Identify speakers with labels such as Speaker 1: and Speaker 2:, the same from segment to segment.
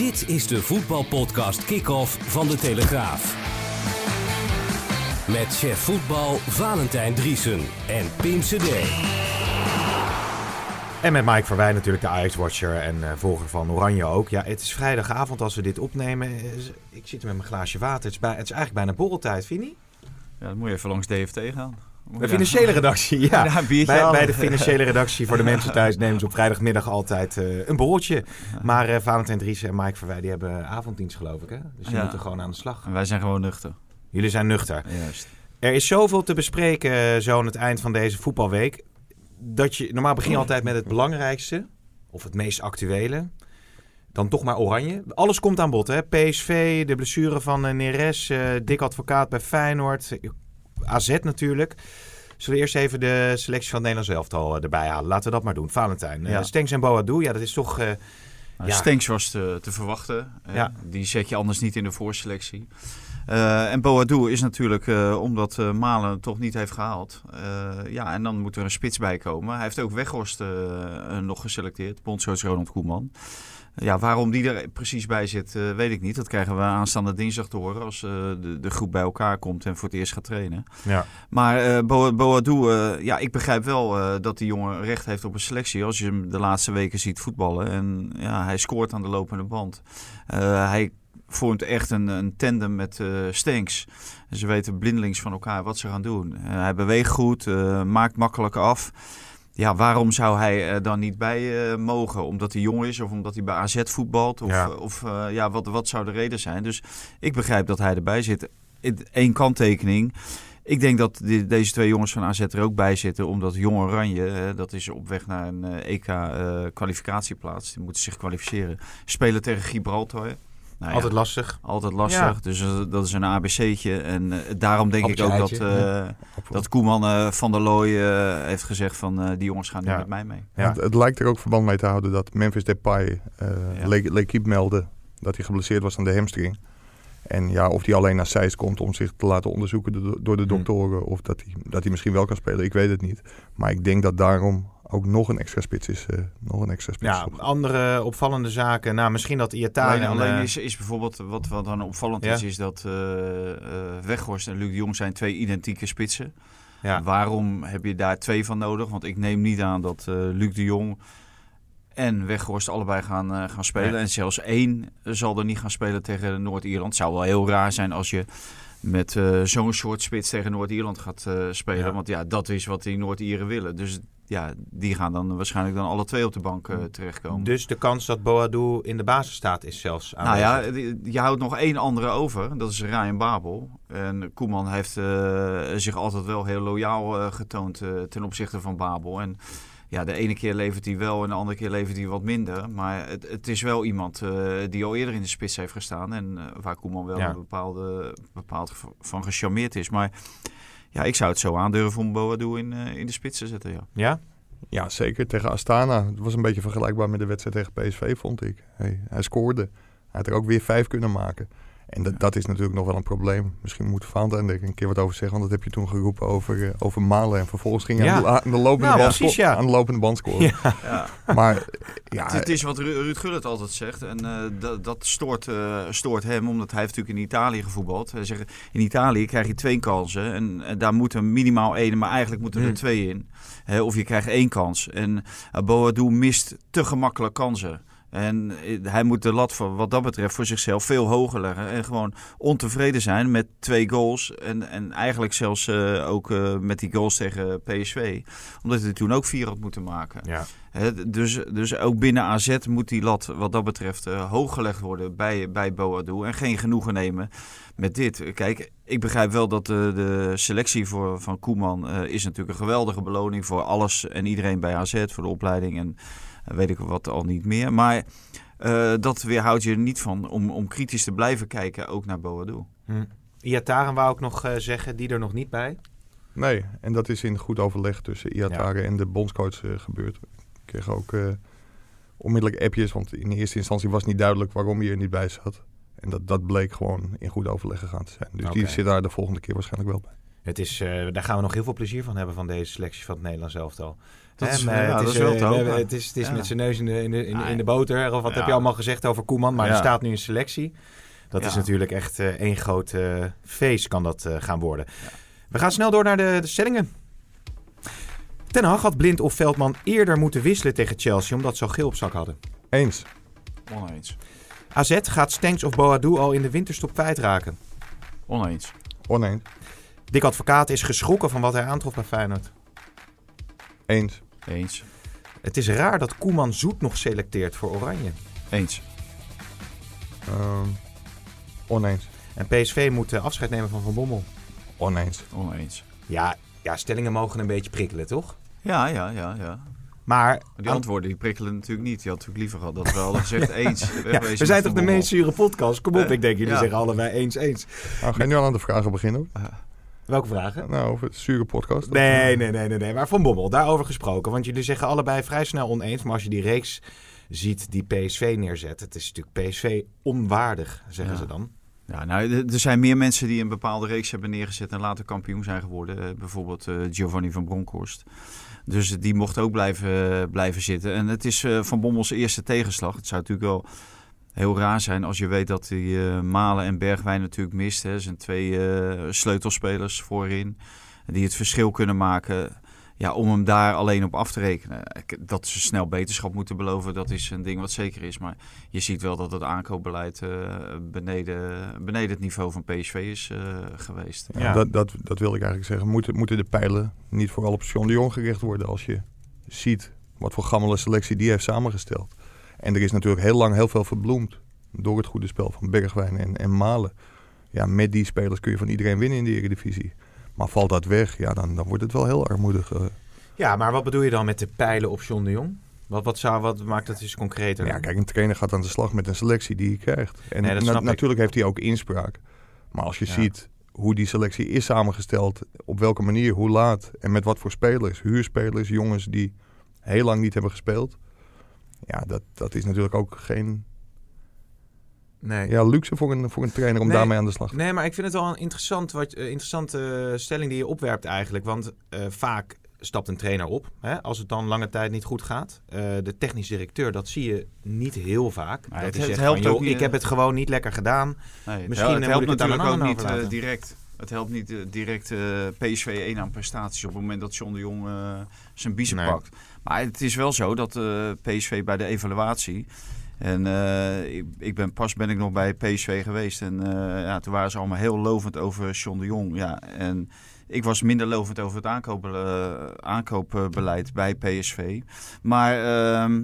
Speaker 1: Dit is de voetbalpodcast Kick-Off van De Telegraaf. Met chef voetbal Valentijn Driesen en Pim CD.
Speaker 2: En met Mike Verwij natuurlijk, de Ajax-watcher en uh, volger van Oranje ook. Ja, het is vrijdagavond als we dit opnemen. Ik zit met mijn glaasje water. Het is, bij, het is eigenlijk bijna borreltijd, vind je
Speaker 3: Ja, dan moet je even langs DFT gaan.
Speaker 2: De financiële redactie, ja. Bij, bij de financiële redactie voor de mensen thuis nemen ze op vrijdagmiddag altijd eh, een borreltje. Maar eh, Valentijn Driessen en Mike Verwij die hebben avonddienst geloof ik, hè? Dus die moeten gewoon aan de slag.
Speaker 3: En wij zijn gewoon nuchter.
Speaker 2: Jullie zijn nuchter.
Speaker 3: Juist.
Speaker 2: Er is zoveel te bespreken eh, zo aan het eind van deze voetbalweek. Dat je, normaal begin je altijd met het belangrijkste. Of het meest actuele. Dan toch maar oranje. Alles komt aan bod. Hè? PSV, de blessure van Neres. Dick Advocaat bij Feyenoord. AZ natuurlijk. Zullen we eerst even de selectie van het Nederlands elftal eh, erbij halen? Laten we dat maar doen. Valentijn. eh
Speaker 3: Ja.
Speaker 2: Stenks en Boadou. Ja, dat is toch...
Speaker 3: Nou,
Speaker 2: Ja.
Speaker 3: Stenks was te, te verwachten.
Speaker 2: Ja.
Speaker 3: Die zet je anders niet in de voorselectie. Eh, en Boadou is natuurlijk, omdat eh, Malen het toch niet heeft gehaald. eh, ja, en dan moet er een spits bij komen. Hij heeft ook Weghorst nog geselecteerd, bondscoach Ronald Koeman. Ja, waarom die er precies bij zit, eh, weet ik niet. Dat krijgen we aanstaande dinsdag te horen als eh, de, de groep bij elkaar komt en voor het eerst gaat trainen.
Speaker 2: ja.
Speaker 3: Maar Bo- eh, ja, ik begrijp wel dat die jongen recht heeft op een selectie. Als je hem de laatste weken ziet voetballen. En ja, hij scoort aan de lopende band. Hij vormt echt een, een tandem met Stenks. Ze weten blindelings van elkaar wat ze gaan doen. Hij beweegt goed, maakt makkelijk af. Ja, waarom zou hij er dan niet bij eh, mogen? Omdat hij jong is of omdat hij bij AZ voetbalt? Of,
Speaker 2: Ja.
Speaker 3: of eh, ja, wat, wat zou de reden zijn? Dus ik begrijp dat hij erbij zit. Eén kanttekening. Ik denk dat die- deze twee jongens van AZ er ook bij zitten, omdat Jong Oranje, hè, dat is op weg naar een eh, EK-kwalificatieplaats, die moeten zich kwalificeren, spelen tegen Gibraltar. Nou ja,
Speaker 2: Altijd lastig.
Speaker 3: altijd lastig,
Speaker 2: Ja.
Speaker 3: dus eh, dat is een ABC'tje. En eh, daarom denk ik ook dat, eh, dat Koeman eh, van der Looy eh, heeft gezegd van eh, die jongens gaan nu
Speaker 2: Ja.
Speaker 3: met mij mee.
Speaker 2: Ja.
Speaker 4: Het, het lijkt er ook verband mee te houden dat Memphis Depay eh
Speaker 3: Ja.
Speaker 4: Le- L'Equipe meldde dat hij geblesseerd was aan de hamstring. En ja, of hij alleen naar Zeist komt om zich te laten onderzoeken do- door de
Speaker 2: Hmm.
Speaker 4: doktoren. Of dat hij, dat hij misschien wel kan spelen, ik weet het niet. Maar ik denk dat daarom ook nog een extra spits is. eh, nog een extra spits.
Speaker 2: Ja, andere opvallende zaken. Nou, misschien dat Iataren...
Speaker 3: Alleen, alleen
Speaker 2: eh,
Speaker 3: is, is bijvoorbeeld, wat, wat dan opvallend
Speaker 2: Ja.
Speaker 3: is, is dat eh, Weghorst en Luc de Jong zijn twee identieke spitsen.
Speaker 2: ja.
Speaker 3: Waarom heb je daar twee van nodig? Want ik neem niet aan dat eh, Luc de Jong en Weghorst allebei gaan, eh, gaan spelen.
Speaker 2: Nee.
Speaker 3: En zelfs één zal er niet gaan spelen tegen Noord-Ierland. Het zou wel heel raar zijn als je met eh, zo'n soort spits tegen Noord-Ierland gaat eh, spelen.
Speaker 2: Ja.
Speaker 3: Want ja, dat is wat die Noord-Ieren willen. Dus ja, die gaan dan waarschijnlijk dan alle twee op de bank eh, terechtkomen.
Speaker 2: Dus de kans dat Boadou in de basis staat is zelfs
Speaker 3: Nou
Speaker 2: aanwezig.
Speaker 3: ja, je houdt nog één andere over. Dat is Ryan Babel. En Koeman heeft eh, zich altijd wel heel loyaal eh, getoond ten opzichte van Babel. En ja, de ene keer levert hij wel en de andere keer levert hij wat minder. Maar het, het is wel iemand die al eerder in de spits heeft gestaan. En waar Koeman wel
Speaker 2: Ja.
Speaker 3: een bepaalde, bepaald van gecharmeerd is. Maar ja, ik zou het zo aandurven om Boadu in, eh, in de spits te zetten, ja.
Speaker 2: Ja?
Speaker 4: Ja, zeker. Tegen Astana. Het was een beetje vergelijkbaar met de wedstrijd tegen PSV, vond ik. Hey, hij scoorde. Hij had er ook weer vijf kunnen maken. En dat, dat is natuurlijk nog wel een probleem. Misschien moet Valentijn er een keer wat over zeggen. Want dat heb je toen geroepen over, eh, over Malen. En vervolgens ging hij
Speaker 2: Ja.
Speaker 4: aan, de, aan, de lopende
Speaker 2: Nou,
Speaker 4: band
Speaker 2: precies, ja.
Speaker 4: aan de lopende band scoren.
Speaker 3: ja.
Speaker 4: Maar ja,
Speaker 3: Het, het is wat Ru- Ruud Gullit altijd zegt. En eh, dat, dat stoort, eh, stoort hem, omdat hij heeft natuurlijk in Italië gevoetbald. Hij zegt, in Italië krijg je twee kansen. En, en daar moet er minimaal één, maar eigenlijk moeten er
Speaker 2: Hmm.
Speaker 3: twee in. Hè, of je krijgt één kans. En uh, Boadu mist te gemakkelijk kansen. En eh, hij moet de lat voor, wat dat betreft voor zichzelf veel hoger leggen. En gewoon ontevreden zijn met twee goals. En, en eigenlijk zelfs eh, ook eh, met die goals tegen PSV. Omdat hij toen ook vier had moeten maken.
Speaker 2: Ja.
Speaker 3: Dus, dus ook binnen AZ moet die lat wat dat betreft eh, hoog gelegd worden bij, bij Boadu. En geen genoegen nemen met dit. Kijk, ik begrijp wel dat de, de selectie voor, van Koeman is natuurlijk een geweldige beloning voor alles en iedereen bij AZ. Voor de opleiding en weet ik wat al niet meer. Maar eh, dat weerhoudt je er niet van om, om kritisch te blijven kijken ook naar Boadu.
Speaker 2: Hm. Iataren wou ik nog eh, zeggen, die er nog niet bij.
Speaker 4: Nee, en dat is in goed overleg tussen Iatare en de bondscoach eh, gebeurd. Ik kreeg ook eh, onmiddellijk appjes, want in eerste instantie was niet duidelijk waarom hij er niet bij zat. En dat, dat bleek gewoon in goed overleg gegaan te zijn. Dus die zit daar de volgende keer waarschijnlijk wel bij.
Speaker 2: Het is, eh, daar gaan we nog heel veel plezier van hebben van deze selectie van het Nederlands elftal.
Speaker 3: Dat
Speaker 2: Hè,
Speaker 3: is-
Speaker 2: maar
Speaker 3: ja,
Speaker 2: het
Speaker 3: dat is wel
Speaker 2: Het is, het is
Speaker 3: Ja.
Speaker 2: met zijn neus in de, in de, in, de- in de
Speaker 3: Ja.
Speaker 2: boter. Of wat heb je allemaal gezegd over Koeman? Maar er staat nu een selectie. Dat is natuurlijk echt eh, één groot eh, feest kan dat eh, gaan worden. We gaan snel door naar de, de stellingen. Ten Hag had Blind of Veldman eerder moeten wisselen tegen Chelsea... omdat ze al geel op zak hadden.
Speaker 4: Eens.
Speaker 3: Oneens.
Speaker 2: AZ gaat Stenks of Boadu al in de winterstop kwijtraken.
Speaker 3: Oneens.
Speaker 4: Oneens.
Speaker 2: Dick Advocaat is geschrokken van wat hij aantrof bij Feyenoord.
Speaker 4: Eens.
Speaker 3: Eens.
Speaker 2: Het is raar dat Koeman Zoet nog selecteert voor Oranje.
Speaker 3: Eens.
Speaker 4: Ehm, oneens.
Speaker 2: En PSV moet eh, afscheid nemen van Van Bommel.
Speaker 4: Oneens.
Speaker 3: Oneens.
Speaker 2: Ja, ja, stellingen mogen een beetje prikkelen, toch?
Speaker 3: Ja, ja, ja, ja.
Speaker 2: Maar
Speaker 3: die antwoorden die prikkelen natuurlijk niet. Je had natuurlijk liever gehad dat we hadden gezegd eens.
Speaker 2: ja,
Speaker 3: wegwezen
Speaker 2: we zijn toch de meest zure podcast? Kom op,
Speaker 3: Eh,
Speaker 2: ik denk jullie
Speaker 3: ja.
Speaker 2: zeggen allebei eens eens.
Speaker 4: Nou, ga je nu al aan de vragen beginnen? hoor?
Speaker 2: Welke vragen?
Speaker 4: Nou, over het zure podcast.
Speaker 2: Nee, nee, nee, nee, nee. Maar Van Bommel, daarover gesproken. Want jullie zeggen allebei vrij snel oneens. Maar als je die reeks ziet die PSV neerzet. Het is natuurlijk PSV onwaardig, zeggen
Speaker 3: Ja.
Speaker 2: ze dan.
Speaker 3: Ja, nou, er- zijn meer mensen die een bepaalde reeks hebben neergezet en later kampioen zijn geworden. Eh, bijvoorbeeld eh, Giovanni van Bronckhorst. Dus die mocht ook blijven, blijven zitten. En het is eh, Van Bommels eerste tegenslag. Het zou natuurlijk wel heel raar zijn als je weet dat hij eh, Malen en Bergwijn natuurlijk mist. Hè. zijn twee eh, sleutelspelers voorin die het verschil kunnen maken. Ja, om hem daar alleen op af te rekenen. Dat ze snel beterschap moeten beloven, dat is een ding wat zeker is. Maar je ziet wel dat het aankoopbeleid eh, beneden, beneden het niveau van PSV is eh, geweest.
Speaker 4: Ja,
Speaker 2: Ja.
Speaker 4: Dat, dat, dat wil ik eigenlijk zeggen. Moeten, moeten de pijlen niet vooral op de Jong gericht worden als je ziet wat voor gammele selectie die heeft samengesteld. En er is natuurlijk heel lang heel veel verbloemd door het goede spel van Bergwijn en, en Malen. Ja, met die spelers kun je van iedereen winnen in de Eredivisie. Maar valt dat weg, ja, dan, dan wordt het wel heel armoedig. eh.
Speaker 2: Ja, maar wat bedoel je dan met de pijlen op John de Jong? Wat, wat, zou, wat maakt dat eens concreter?
Speaker 4: Ja, kijk, een trainer gaat aan de slag met een selectie die hij krijgt. En
Speaker 2: Nee,
Speaker 4: na- natuurlijk heeft hij ook inspraak. Maar als je
Speaker 2: Ja.
Speaker 4: ziet hoe die selectie is samengesteld, op welke manier, hoe laat en met wat voor spelers, huurspelers, jongens die heel lang niet hebben gespeeld. Ja, dat, dat is natuurlijk ook geen
Speaker 2: nee.
Speaker 4: ja, luxe voor een, voor een trainer om
Speaker 2: Nee.
Speaker 4: daarmee aan de slag te gaan.
Speaker 2: Nee, maar ik vind het wel een interessant wat, eh, interessante stelling die je opwerpt eigenlijk. Want eh, vaak stapt een trainer op hè, als het dan lange tijd niet goed gaat. Eh, de technisch directeur, dat zie je niet heel vaak. Dat
Speaker 3: het-
Speaker 2: hij
Speaker 3: het helpt
Speaker 2: van,
Speaker 3: ook
Speaker 2: joh,
Speaker 3: niet,
Speaker 2: ik heb het gewoon niet lekker gedaan.
Speaker 3: Nee, het
Speaker 2: Misschien,
Speaker 3: hel- het
Speaker 2: moet
Speaker 3: helpt
Speaker 2: ik het
Speaker 3: natuurlijk
Speaker 2: een
Speaker 3: ook niet eh, direct. Het helpt niet eh, direct eh, PSV 1 aan prestaties op het moment dat John de Jong eh, zijn biezen
Speaker 2: Nee.
Speaker 3: pakt. Maar het is wel zo dat PSV bij de evaluatie... En ik, ik ben, pas ben ik nog bij PSV geweest. En ja, toen waren ze allemaal heel lovend over John de Jong. Ja, en ik was minder lovend over het aankoop, eh, aankoopbeleid bij PSV. Maar ehm,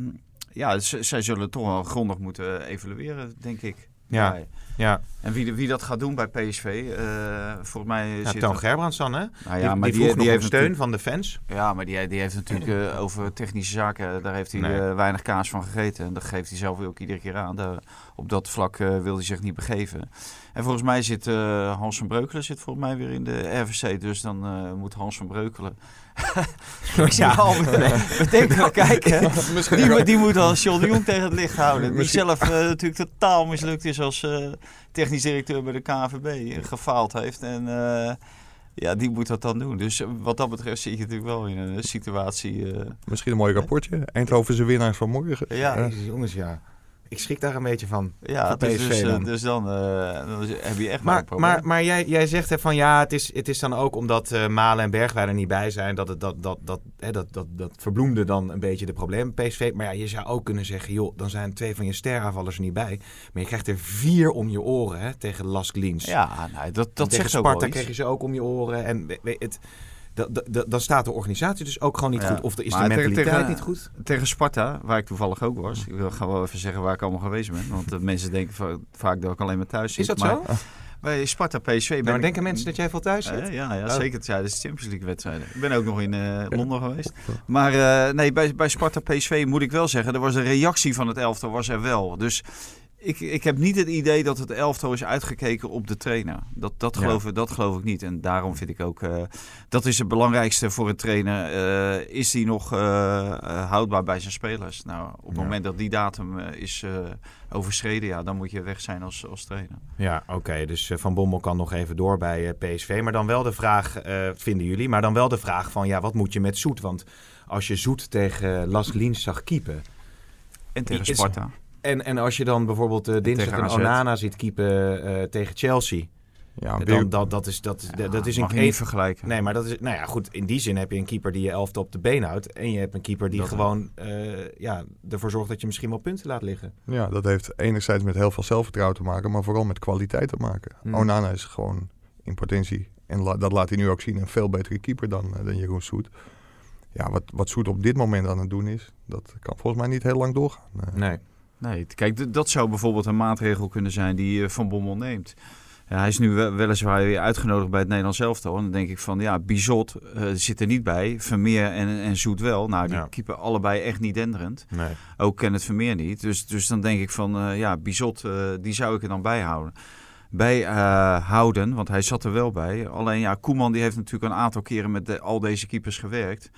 Speaker 3: ja, zij zullen toch wel grondig moeten evalueren, denk ik.
Speaker 2: Ja, ja.
Speaker 3: En wie, wie dat gaat doen bij PSV, eh volgens mij
Speaker 2: ja
Speaker 3: zit
Speaker 2: Toon Gerbrands dan, hè?
Speaker 3: Nou
Speaker 2: die,
Speaker 3: ja, maar
Speaker 2: die
Speaker 3: die,
Speaker 2: vroeg
Speaker 3: die,
Speaker 2: nog
Speaker 3: heeft
Speaker 2: steun
Speaker 3: natuurlijk-
Speaker 2: van de fans.
Speaker 3: Ja, maar die, die heeft natuurlijk eh, over technische zaken, daar heeft hij
Speaker 2: Nee.
Speaker 3: eh, weinig kaas van gegeten. En dat geeft hij zelf ook iedere keer aan. Daar, op dat vlak wil hij zich niet begeven. En volgens mij zit eh, Hans van Breukelen zit volgens mij weer in de RVC. Dus dan eh, moet Hans van Breukelen... ja, meteen naar kijken. Die, moet- die moet al John de Jong tegen het licht houden. Die
Speaker 4: Misschien-
Speaker 3: zelf eh, natuurlijk totaal mislukt is als eh, technisch directeur bij de KNVB. eh, Gefaald heeft. En eh, ja, die moet dat dan doen. Dus wat dat betreft zit je natuurlijk wel in een situatie... eh,
Speaker 4: Misschien een mooi rapportje. Eindhovense winnaars van morgen.
Speaker 3: ja,
Speaker 2: Jezus, jongens, ja. Ik schrik daar een beetje van.
Speaker 3: ja dus,
Speaker 2: PSV
Speaker 3: dus, eh,
Speaker 2: dan.
Speaker 3: dus dan, eh, dan heb je echt maar,
Speaker 2: Maar,
Speaker 3: een probleem.
Speaker 2: maar, maar jij, jij zegt hè, van ja, het is, het is dan ook omdat eh, Malen en Bergwijn er niet bij zijn. Dat, het, dat, dat, dat, hè, dat, dat, dat verbloemde dan een beetje de problemen PSV. Maar ja, je zou ook kunnen zeggen, joh, dan zijn twee van je steraanvallers er niet bij. Maar je krijgt er vier om je oren hè, tegen Lask Liens.
Speaker 3: ja, nou, dat, dat zegt ook
Speaker 2: Sparta
Speaker 3: wel
Speaker 2: kreeg je ze ook om je oren. En we- we- het, dan staat de organisatie dus ook gewoon niet
Speaker 3: Ja.
Speaker 2: goed. Of er is de
Speaker 3: Maar
Speaker 2: mentaliteit
Speaker 3: tegen-
Speaker 2: niet goed.
Speaker 3: Tegen Sparta, waar ik toevallig ook was. Ik wil gaan wel even zeggen waar ik allemaal geweest ben. Want de mensen denken va- vaak dat ik alleen maar thuis zit.
Speaker 2: Is dat
Speaker 3: maar
Speaker 2: zo?
Speaker 3: Bij Sparta PSV ben
Speaker 2: Maar
Speaker 3: ik-
Speaker 2: denken mensen dat jij veel thuis zit?
Speaker 3: Eh, ja, ja
Speaker 2: Oh.
Speaker 3: zeker tijdens de Champions League wedstrijden. Ik ben ook nog in eh, Londen geweest. Maar eh, nee, bij, bij Sparta PSV moet ik wel zeggen, er was de reactie van het elftal was er wel. Dus ik, ik heb niet het idee dat het elftal is uitgekeken op de trainer. Dat, dat, geloof, ik- dat geloof ik niet. En daarom vind ik ook, eh, dat is het belangrijkste voor een trainer. Eh, is hij nog eh, houdbaar bij zijn spelers? Nou, op het
Speaker 2: Ja.
Speaker 3: moment dat die datum is overschreden, ja, dan moet je weg zijn als, als trainer.
Speaker 2: Ja, oké. Dus Van Bommel kan nog even door bij PSV. Maar dan wel de vraag, vinden jullie, maar dan wel de vraag van, ja, wat moet je met Zoet? Want als je Zoet tegen Las Lins zag keepen...
Speaker 3: En tegen
Speaker 2: is-
Speaker 3: Sparta.
Speaker 2: En, en als je dan bijvoorbeeld eh, dinsdag een. Onana ziet keepen eh, tegen Chelsea...
Speaker 4: Ja,
Speaker 2: dan, dat, dat is, dat,
Speaker 3: Ja,
Speaker 2: dat is een...
Speaker 3: niet vergelijken.
Speaker 2: Nee, maar dat is, nou ja, goed. In die zin heb je een keeper die je elfte op de been houdt. En je hebt een keeper die
Speaker 3: Dat
Speaker 2: gewoon eh, ja, ervoor zorgt dat je misschien wel punten laat liggen.
Speaker 4: Ja, dat heeft enerzijds met heel veel zelfvertrouwen te maken, maar vooral met kwaliteit te maken.
Speaker 2: Hmm.
Speaker 4: Onana is gewoon in potentie, en la- dat laat hij nu ook zien, een veel betere keeper dan, eh, dan Jeroen Soet. Ja, wat, wat Soet op dit moment aan het doen is, dat kan volgens mij niet heel lang doorgaan. Eh,
Speaker 2: Nee.
Speaker 3: Nee, kijk, dat zou bijvoorbeeld een maatregel kunnen zijn die eh, Van Bommel neemt. Ja, hij is nu wel- weliswaar weer uitgenodigd bij het Nederlands elftal. En dan denk ik van, ja, Bizot eh, zit er niet bij. Vermeer en, en Zoet wel. Nou, die
Speaker 2: Ja.
Speaker 3: keeper allebei echt niet denderend.
Speaker 2: nee.
Speaker 3: Ook Kenneth Vermeer niet. Dus, dus dan denk ik van, eh, ja, Bizot, die zou ik er dan bij houden. Bij houden, want hij zat er wel bij. Alleen ja, Koeman die heeft natuurlijk een aantal keren met de- al deze keepers gewerkt.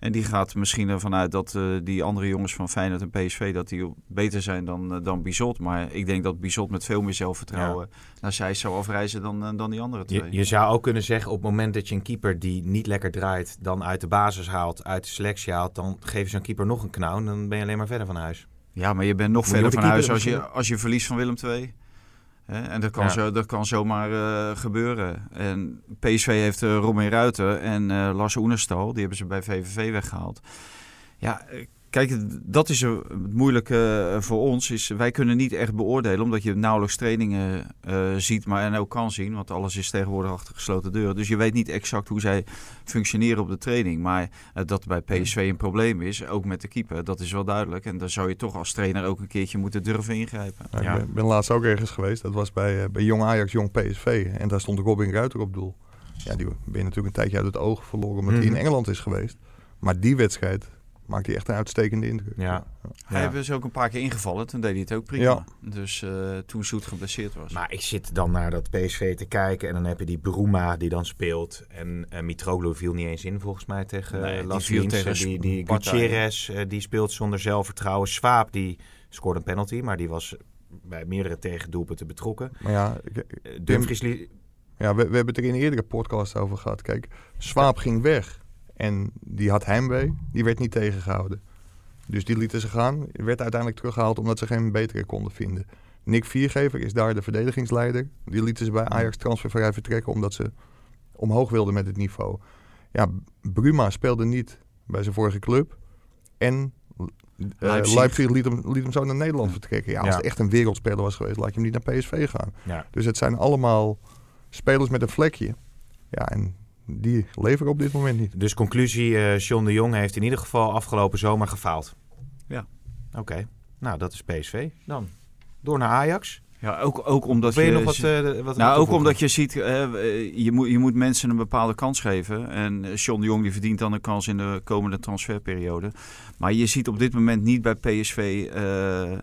Speaker 3: En die gaat misschien ervan uit dat eh, die andere jongens van Feyenoord en PSV... dat die beter zijn dan, eh, dan Bizot. Maar ik denk dat Bizot met veel meer zelfvertrouwen... naar zij zou afreizen dan, eh, dan die andere twee.
Speaker 2: Je, je zou ook kunnen zeggen, op het moment dat je een keeper die niet lekker draait, dan uit de basis haalt, uit de selectie haalt, dan geef je zo'n keeper nog een knauw en dan ben je alleen maar verder van huis.
Speaker 3: Ja, maar je bent nog
Speaker 2: Moet
Speaker 3: verder van huis als je, als je verliest van Willem II. En dat kan,
Speaker 2: Ja.
Speaker 3: zo, dat kan zomaar eh, gebeuren. En PSV heeft uh, Robin Ruiter en eh, Lars Oenerstal. Die hebben ze bij VVV weggehaald. Ja, eh, kijk, dat is het moeilijke eh, voor ons. Is, wij kunnen niet echt beoordelen, omdat je nauwelijks trainingen eh, ziet, maar en ook kan zien. Want alles is tegenwoordig achter gesloten deuren. Dus je weet niet exact hoe zij functioneren op de training. Maar eh, dat bij PSV een probleem is, ook met de keeper, dat is wel duidelijk. En daar zou je toch als trainer ook een keertje moeten durven ingrijpen.
Speaker 4: Ja,
Speaker 2: Ja.
Speaker 4: Ik ben, ben laatst ook ergens geweest. Dat was bij, eh, bij Jong Ajax, Jong PSV. En daar stond Robin Ruiter op doel. Ja, die ben je natuurlijk een tijdje uit het oog verloren omdat hij
Speaker 2: Mhm.
Speaker 4: in Engeland is geweest. Maar die wedstrijd maakt hij echt een uitstekende indruk.
Speaker 2: Ja.
Speaker 3: Hij
Speaker 2: Ja.
Speaker 3: heeft dus ook een paar keer ingevallen, toen deed hij het ook prima.
Speaker 4: Ja.
Speaker 3: Dus eh, toen Zoet geblesseerd was.
Speaker 2: Maar ik zit dan naar dat PSV te kijken en dan heb je die Bruma die dan speelt. En eh Mitroglou viel niet eens in volgens mij tegen
Speaker 3: Nee, die
Speaker 2: Las
Speaker 3: viel
Speaker 2: Lins.
Speaker 3: tegen
Speaker 2: Eh, Die, die Gutierrez eh, die speelt zonder zelfvertrouwen. Swaap die scoorde een penalty, maar die was bij meerdere tegendoelpunten betrokken.
Speaker 4: Maar ja, ik-
Speaker 2: Eh, Dumfries
Speaker 4: Ja, we, we hebben het er in een eerdere podcast over gehad. Kijk, Swaap ging weg en die had heimwee. Die werd niet tegengehouden. Dus die lieten ze gaan. Werd uiteindelijk teruggehaald omdat ze geen betere konden vinden. Nick Viergever is daar de verdedigingsleider. Die lieten ze bij Ajax transfervrij vertrekken omdat ze omhoog wilden met het niveau. Ja, Bruma speelde niet bij zijn vorige club. En eh,
Speaker 3: Leipzig.
Speaker 4: Leipzig, liet, hem, liet hem zo naar Nederland vertrekken. Ja, als
Speaker 2: Ja.
Speaker 4: het echt een wereldspeler was geweest, laat je hem niet naar PSV gaan.
Speaker 2: ja.
Speaker 4: Dus het zijn allemaal spelers met een vlekje. Ja, en die leveren op dit moment niet.
Speaker 2: Dus conclusie, eh John de Jong heeft in ieder geval afgelopen zomer gefaald.
Speaker 3: Ja.
Speaker 2: Oké, nou dat is PSV dan. Door naar Ajax.
Speaker 3: Ja, ook, ook omdat
Speaker 2: je
Speaker 3: je...
Speaker 2: nog wat, wat
Speaker 3: nou, ook omdat je ziet, eh, je, moet, je moet mensen een bepaalde kans geven. En John de Jong die verdient dan een kans in de komende transferperiode. Maar je ziet op dit moment niet bij PSV eh,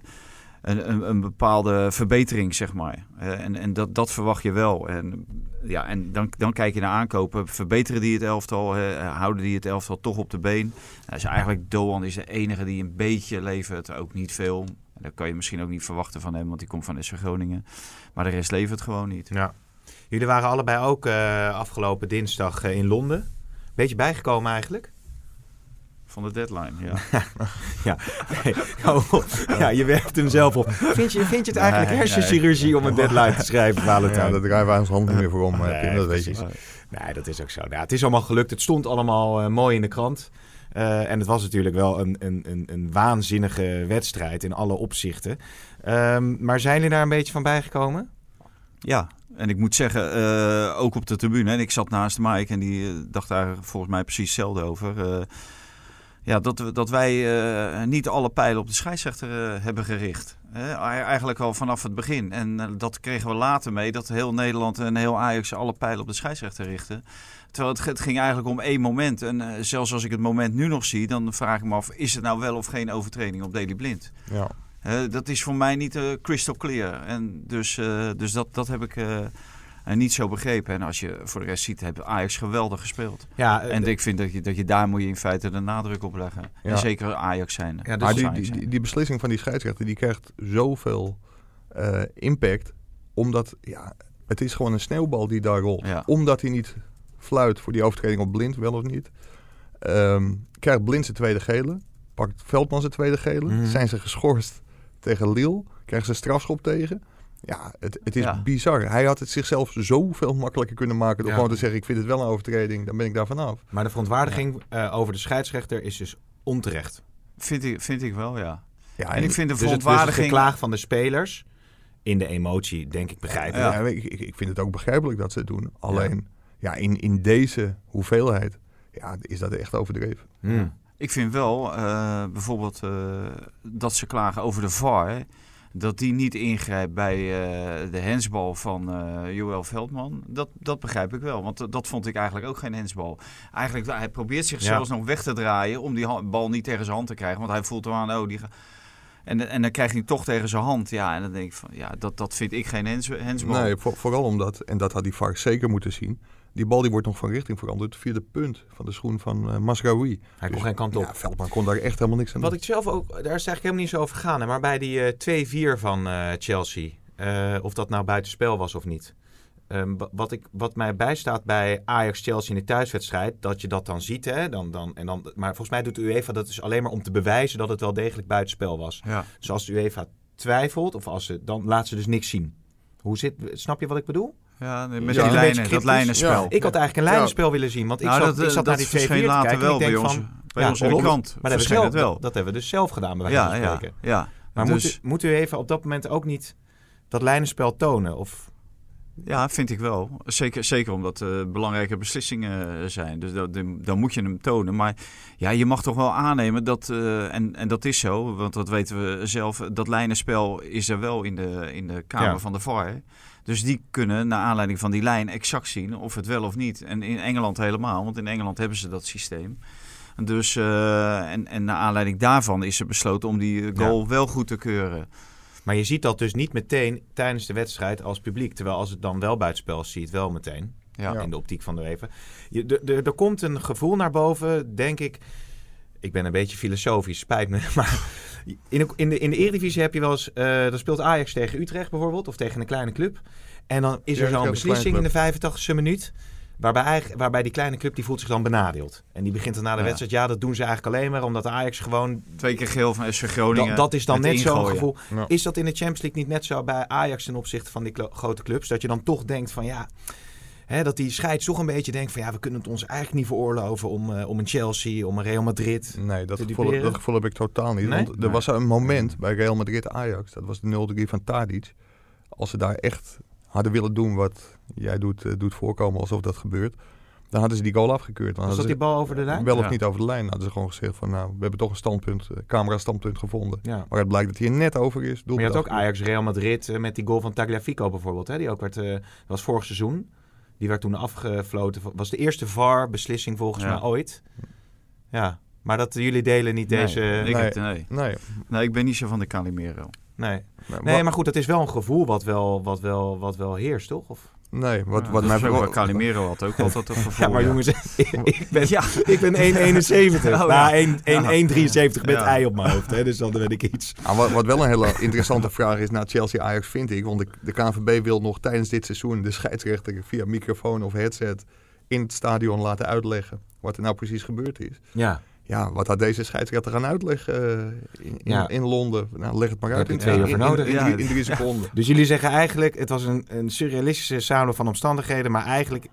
Speaker 3: een, een, een bepaalde verbetering, zeg maar. Eh, en en dat, dat verwacht je wel. En, ja, en dan, dan kijk je naar aankopen. Verbeteren die het elftal? houden die het elftal toch op de been? Nou, is eigenlijk Doan is de enige die een beetje levert. Ook niet veel. En dat kan je misschien ook niet verwachten van hem, want die komt van SC Groningen. Maar de rest levert gewoon niet.
Speaker 2: Ja. Jullie waren allebei ook eh, afgelopen dinsdag eh, in Londen. Beetje bijgekomen eigenlijk.
Speaker 3: Van de deadline, ja.
Speaker 2: Oh, ja, je werkt hem zelf op. Vind je, vind je het eigenlijk
Speaker 3: Nee,
Speaker 2: hersenchirurgie om een deadline te schrijven,
Speaker 4: Ja,
Speaker 2: Valentijn?
Speaker 4: daar draaien wij ons hand niet meer voor om, eh,
Speaker 2: Nee,
Speaker 4: dat weet je.
Speaker 2: precies. Nee, dat is ook zo. Nou, het is allemaal gelukt. Het stond allemaal eh, mooi in de krant. Eh, en het was natuurlijk wel een, een, een, een waanzinnige wedstrijd in alle opzichten. Ehm, maar zijn jullie daar een beetje van bijgekomen?
Speaker 3: Ja, en ik moet zeggen, eh, ook op de tribune, en ik zat naast Mike en die dacht daar volgens mij precies hetzelfde over. Ja, dat, dat wij eh, niet alle pijlen op de scheidsrechter eh, hebben gericht. Eigenlijk al vanaf het begin. En eh, dat kregen we later mee, dat heel Nederland en heel Ajax alle pijlen op de scheidsrechter richten. Terwijl het, het ging eigenlijk om één moment. En zelfs als ik het moment nu nog zie, dan vraag ik me af, is het nou wel of geen overtreding op Daily Blind?
Speaker 4: Ja.
Speaker 3: Dat is voor mij niet crystal clear. En dus dus dat, dat heb ik eh, eh, niet zo begrepen. En als je voor de rest ziet, heeft Ajax geweldig gespeeld.
Speaker 2: Ja, eh,
Speaker 3: En ik vind dat je, dat je daar moet je in feite de nadruk op leggen.
Speaker 4: Ja.
Speaker 3: En zeker Ajax zijn.
Speaker 2: Ja, dus
Speaker 4: maar die,
Speaker 2: zijn
Speaker 4: die, die, die beslissing van die scheidsrechter die krijgt zoveel eh, impact. Omdat ja, het is gewoon een sneeuwbal die daar rolt.
Speaker 3: Ja.
Speaker 4: Omdat hij niet fluit voor die overtreding op blind, wel of niet. Ehm, krijgt blind zijn tweede gele. Pakt Veldman zijn tweede gele.
Speaker 2: Mhm.
Speaker 4: Zijn ze geschorst tegen Lille. Krijgen ze strafschop tegen. Ja, het, het is
Speaker 3: Ja.
Speaker 4: bizar. Hij had het zichzelf zoveel makkelijker kunnen maken door
Speaker 2: Ja.
Speaker 4: gewoon te zeggen: Ik vind het wel een overtreding, dan ben ik daar vanaf.
Speaker 2: maar de verontwaardiging eh, over de scheidsrechter is dus onterecht.
Speaker 3: Vind, ik, vind ik wel, ja.
Speaker 4: Ja,
Speaker 3: En ik vind de
Speaker 2: Dus het, dus het
Speaker 3: verontwaardiging...
Speaker 2: geklaag van de spelers in de emotie, denk ik, begrijpelijk.
Speaker 4: Ja, ik, ik, ik vind het ook begrijpelijk dat ze het doen. Alleen, ja, in, in deze hoeveelheid ja, is dat echt overdreven.
Speaker 2: Hmm.
Speaker 3: Ik vind wel, eh, bijvoorbeeld, eh, dat ze klagen over de VAR. Dat die niet ingrijpt bij eh, de hensbal van eh Joël Veldman. Dat, dat begrijp ik wel. Want dat- dat vond ik eigenlijk ook geen hensbal. Eigenlijk, hij probeert zich
Speaker 2: Ja.
Speaker 3: zelfs nog weg te draaien om die bal niet tegen zijn hand te krijgen. Want hij voelt er aan, oh, die en, en dan krijgt hij hem toch tegen zijn hand. Ja, en dan denk ik van, ja, dat, dat vind ik geen hens, hensbal.
Speaker 4: Nee, voor- vooral omdat, en dat had die VAR zeker moeten zien... die bal die wordt nog van richting veranderd via de punt van de schoen van eh Masraoui.
Speaker 2: Hij kon
Speaker 4: Dus,
Speaker 2: geen kant op.
Speaker 4: Ja, Veldman kon daar echt helemaal niks aan
Speaker 2: Wat
Speaker 4: doen.
Speaker 2: ik zelf ook, daar is eigenlijk helemaal niet zo over gegaan. hè, Maar bij die eh 2-4 van eh, Chelsea, of dat nou buitenspel was of niet. Ehm, wa- wat, ik, wat mij bijstaat bij Ajax-Chelsea in de thuiswedstrijd, dat je dat dan ziet. Hè, dan, dan, en dan, maar volgens mij doet de UEFA dat dus alleen maar om te bewijzen dat het wel degelijk buitenspel was.
Speaker 3: Ja.
Speaker 2: Dus als de UEFA twijfelt, of als ze, dan laat ze dus niks zien. Hoe zit, snap je wat ik bedoel?
Speaker 3: Ja, nee,
Speaker 4: Ja.
Speaker 3: met die lijnen, dat lijnenspel.
Speaker 4: Ja.
Speaker 2: Ik had eigenlijk een
Speaker 4: Ja.
Speaker 2: lijnenspel willen zien, want ik
Speaker 3: Nou,
Speaker 2: zat,
Speaker 3: dat,
Speaker 2: ik zat
Speaker 3: dat
Speaker 2: naar die 2-4 te
Speaker 3: verscheen later
Speaker 2: kijken. en
Speaker 3: wel
Speaker 2: ik denk
Speaker 3: bij ons,
Speaker 2: van,
Speaker 3: bij
Speaker 2: ja,
Speaker 3: ons in de krant.
Speaker 2: Maar dat hebben, we
Speaker 3: verscheen
Speaker 2: zelf,
Speaker 3: het wel.
Speaker 2: dat, dat hebben we dus zelf gedaan, bij wijze
Speaker 3: ja,
Speaker 2: van
Speaker 3: ja,
Speaker 2: spreken.
Speaker 3: ja.
Speaker 2: Maar
Speaker 3: Dus-
Speaker 2: moet, u, moet u even op dat moment ook niet dat lijnenspel tonen? Of,
Speaker 3: Ja, vind ik wel. Zeker, zeker omdat uh, belangrijke beslissingen uh, zijn. Dus dat, dan moet je hem tonen. Maar ja, je mag toch wel aannemen dat, uh, en, en dat is zo, want dat weten we zelf, dat lijnenspel is er wel in de, in de Kamer
Speaker 2: Ja.
Speaker 3: van de VAR. Dus die kunnen naar aanleiding van die lijn exact zien of het wel of niet. En in Engeland helemaal, want in Engeland hebben ze dat systeem. Dus, uh, en, en naar aanleiding daarvan is er besloten om die goal ja. wel goed te keuren.
Speaker 2: Maar je ziet dat dus niet meteen tijdens de wedstrijd als publiek. Terwijl als het dan wel buitenspel is, zie je het wel meteen.
Speaker 3: Ja.
Speaker 2: In de optiek van de even. Er komt een gevoel naar boven, denk ik. Ik ben een beetje filosofisch, spijt me. Maar in de, in de, in de Eredivisie heb je wel eens... Uh, dan speelt Ajax tegen Utrecht bijvoorbeeld. Of tegen een kleine club. En dan is er
Speaker 4: Ja,
Speaker 2: zo'n beslissing in de 85e minuut. Waarbij, waarbij die kleine club die voelt zich dan benadeeld. En die begint dan na de
Speaker 3: Ja.
Speaker 2: wedstrijd... Ja, dat doen ze eigenlijk alleen maar omdat Ajax gewoon...
Speaker 3: Twee keer geel van SV Groningen.
Speaker 2: Dat, dat is dan net zo'n gevoel.
Speaker 4: Ja.
Speaker 2: Is dat in de Champions League niet net zo bij Ajax ten opzichte van die grote clubs? Dat je dan toch denkt van ja... Hè, dat die scheids toch een beetje denkt van ja, we kunnen het ons eigenlijk niet veroorloven om, eh, om een Chelsea, om een Real Madrid.
Speaker 4: Nee, dat
Speaker 2: te
Speaker 4: gevoel, dat gevoel heb ik totaal niet.
Speaker 2: Nee?
Speaker 4: Want er
Speaker 3: Nee.
Speaker 4: was een moment bij Real Madrid-Ajax. Dat was de 0-3 van Tadic. Als ze daar echt hadden willen doen wat jij doet, eh, doet voorkomen alsof dat gebeurt... dan hadden ze die goal afgekeurd. Dan
Speaker 2: Was dat die bal over de lijn?
Speaker 4: wel of
Speaker 3: Ja.
Speaker 4: niet over de lijn. hadden ze gewoon gezegd van... nou, we hebben toch een standpunt, eh, camera-standpunt gevonden.
Speaker 2: Ja.
Speaker 4: Maar het blijkt dat hij er net over is.
Speaker 2: Maar je had ook
Speaker 4: afgekeurd.
Speaker 2: Ajax Real Madrid eh, met die goal van Tagliafico bijvoorbeeld. Hè? Die ook werd, eh, dat was vorig seizoen. Die werd toen afgefloten. Was de eerste VAR-beslissing volgens
Speaker 3: Ja.
Speaker 2: mij ooit. Ja, maar dat jullie delen niet
Speaker 3: Nee,
Speaker 2: deze...
Speaker 3: ik,
Speaker 4: Nee.
Speaker 3: nee.
Speaker 4: Nee,
Speaker 3: nee, ik ben niet zo van de Calimero.
Speaker 2: Nee.
Speaker 4: nee,
Speaker 2: nee, maar goed, dat is wel een gevoel wat wel, wat wel, wat wel heerst, toch? Of...
Speaker 4: nee, wat,
Speaker 3: Ja,
Speaker 4: wat
Speaker 3: dat
Speaker 4: mij
Speaker 3: ook Calimero had ook altijd een gevoel.
Speaker 2: Ja, maar jongens, ik ben,
Speaker 3: Ja.
Speaker 2: ik ben 1,71.
Speaker 3: Oh, ja.
Speaker 2: nou, 1
Speaker 3: Ja.
Speaker 2: 1,73 met
Speaker 3: Ja.
Speaker 2: ei op mijn hoofd. Hè, dus dan weet ik iets.
Speaker 4: Ah, wat, wat wel een hele interessante vraag is naar Chelsea-Ajax vind ik. Want de, de KNVB wil nog tijdens dit seizoen de scheidsrechter via microfoon of headset in het stadion laten uitleggen wat er nou precies gebeurd is.
Speaker 2: Ja,
Speaker 4: Ja, wat had deze scheidsrechter gaan uitleggen eh, in, in,
Speaker 2: Ja.
Speaker 4: in Londen? Nou, leg het maar
Speaker 2: Daar
Speaker 4: uit.
Speaker 2: heb je
Speaker 4: in,
Speaker 2: twee
Speaker 4: in,
Speaker 2: uur voor
Speaker 4: in-
Speaker 2: nodig.
Speaker 4: in
Speaker 3: Ja.
Speaker 4: in drie seconden.
Speaker 2: dus jullie zeggen eigenlijk, het was een, een surrealistische samenloop van omstandigheden. Maar eigenlijk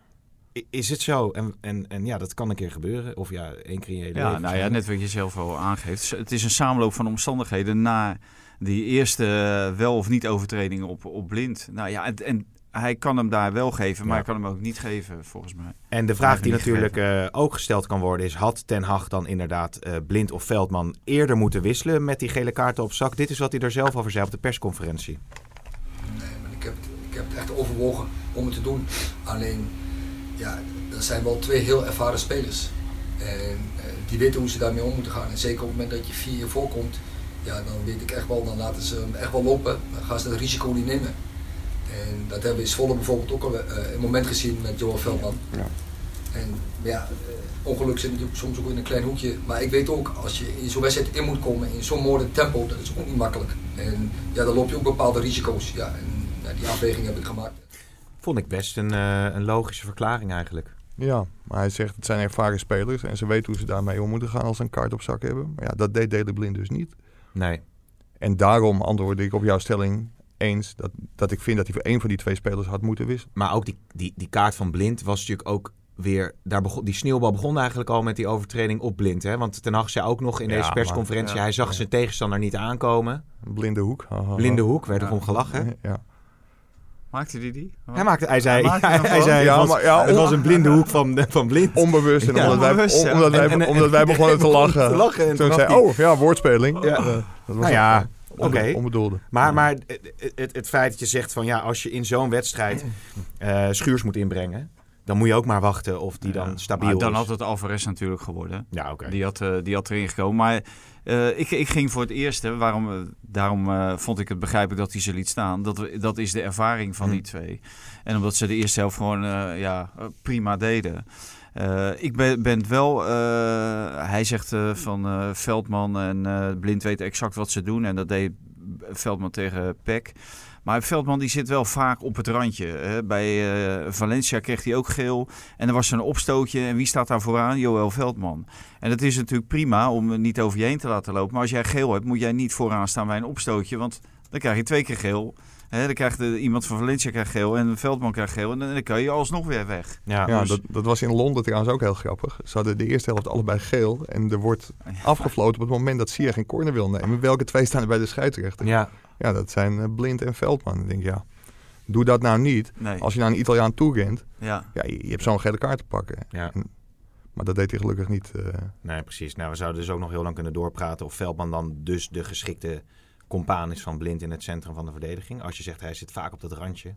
Speaker 2: is het zo. En, en, en ja, dat kan een keer gebeuren. Of ja, één keer in je
Speaker 3: Ja,
Speaker 2: leven
Speaker 3: nou ja, net wat je zelf al aangeeft. Het is een samenloop van omstandigheden na die eerste eh, wel of niet overtreding op, op blind. Nou ja, en, en hij kan hem daar wel geven, maar
Speaker 2: Ja.
Speaker 3: hij kan hem ook niet geven, volgens mij.
Speaker 2: En de vraag die natuurlijk eh, ook gesteld kan worden is... had Ten Hag dan inderdaad eh, Blind of Veldman eerder moeten wisselen... met die gele kaarten op zak? Dit is wat hij er zelf over zei op de persconferentie.
Speaker 5: Nee, maar ik heb, ik heb het echt overwogen om het te doen. Alleen, ja, dat zijn wel twee heel ervaren spelers. En eh, die weten hoe ze daarmee om moeten gaan. En zeker op het moment dat je vier voorkomt, ja, dan weet ik echt wel, dan laten ze hem echt wel lopen. Dan gaan ze het risico niet nemen. En dat hebben we in Zwolle bijvoorbeeld ook al eh, een moment gezien met Johan Veldman.
Speaker 4: Ja.
Speaker 5: En maar ja, eh, ongeluk zit natuurlijk soms ook in een klein hoekje. Maar ik weet ook, als je in zo'n wedstrijd in moet komen in zo'n mooi tempo, dat is ook niet makkelijk. En ja, dan loop je ook bepaalde risico's. Ja, en ja, die afweging heb ik gemaakt.
Speaker 2: Vond ik best een, eh, een logische verklaring eigenlijk.
Speaker 4: Ja, maar hij zegt het zijn ervaren spelers en ze weten hoe ze daarmee om moeten gaan als ze een kaart op zak hebben. Maar ja, dat deed Daley Blind dus niet.
Speaker 2: Nee.
Speaker 4: En daarom antwoordde ik op jouw stelling eens dat, dat ik vind dat hij voor één van die twee spelers had moeten wisselen.
Speaker 2: Maar ook die, die, die kaart van Blind was natuurlijk ook weer... Daar begon, die sneeuwbal begon eigenlijk al met die overtreding op Blind. Hè? Want Ten Hag zei ook nog in
Speaker 4: Ja,
Speaker 2: deze persconferentie...
Speaker 3: maar-
Speaker 2: hij zag zijn tegenstander niet aankomen.
Speaker 4: Blinde hoek.
Speaker 2: Blinde hoek, werd
Speaker 3: Ja.
Speaker 2: erom gelachen.
Speaker 4: Ja.
Speaker 3: Maakte hij die?
Speaker 2: Hij, maakte, hij zei,
Speaker 3: Hij
Speaker 2: zei
Speaker 4: Ja,
Speaker 2: het, was,
Speaker 4: maar ja,
Speaker 2: het was een blinde hoek van, van Blind.
Speaker 4: Onbewust. En
Speaker 2: Ja,
Speaker 4: omdat, wij,
Speaker 3: ja.
Speaker 4: omdat, wij,
Speaker 2: En- en-
Speaker 4: omdat wij
Speaker 2: en-
Speaker 4: begonnen te lachen.
Speaker 2: te lachen. En
Speaker 4: Toen zei oh ja, woordspeling.
Speaker 2: Ja.
Speaker 4: Dat was
Speaker 2: Nou ja, oké.
Speaker 4: Onbedoelde.
Speaker 2: Maar, maar het, het, het feit dat je zegt van ja, als je in zo'n wedstrijd eh, schuurs moet inbrengen, dan moet je ook maar wachten of die dan
Speaker 3: Ja,
Speaker 2: stabiel
Speaker 3: maar dan
Speaker 2: is.
Speaker 3: had het Alvarez natuurlijk geworden.
Speaker 2: Ja, oké.
Speaker 3: Die, had, eh, die had erin gekomen. Maar eh, ik, ik ging voor het eerste. Waarom, daarom eh, vond ik het begrijpelijk dat hij ze liet staan. Dat, dat is de ervaring van
Speaker 2: Hm.
Speaker 3: die twee. En omdat ze de eerste helft gewoon eh, ja, prima deden. Eh, ik ben, wel, eh, hij zegt eh, van Veldman en Blind weten exact wat ze doen. En dat deed Veldman tegen Peck. Maar Veldman die zit wel vaak op het randje. Hè. Bij Valencia kreeg hij ook geel. En er was een opstootje. En wie staat daar vooraan? Joël Veldman. En dat is natuurlijk prima om niet over je heen te laten lopen. Maar als jij geel hebt, moet jij niet vooraan staan bij een opstootje. Want dan krijg je twee keer geel. Hè, dan krijgt de, iemand van Valencia krijgt geel en Veldman krijgt geel. En dan, dan kan je alsnog weer weg.
Speaker 2: Ja,
Speaker 4: Ja,
Speaker 3: dus-
Speaker 4: dat, dat was in Londen trouwens ook heel grappig. Ze hadden de eerste helft allebei geel. En er wordt afgefloten op het moment dat Sier geen corner wil nemen. Welke twee staan er bij de scheidsrechter?
Speaker 2: ja.
Speaker 4: Ja, dat zijn eh, Blind en Veldman. Ik denk, ja, doe dat nou niet.
Speaker 3: Nee.
Speaker 4: Als je naar een Italiaan toe rent,
Speaker 3: Ja.
Speaker 4: ja, je, je hebt zo'n gele kaart te pakken.
Speaker 2: Ja.
Speaker 4: En- maar dat deed hij gelukkig niet. eh.
Speaker 2: Nee, precies. Nou, we zouden dus ook nog heel lang kunnen doorpraten of Veldman dan dus de geschikte compaan is van Blind in het centrum van de verdediging. Als je zegt hij zit vaak op dat randje.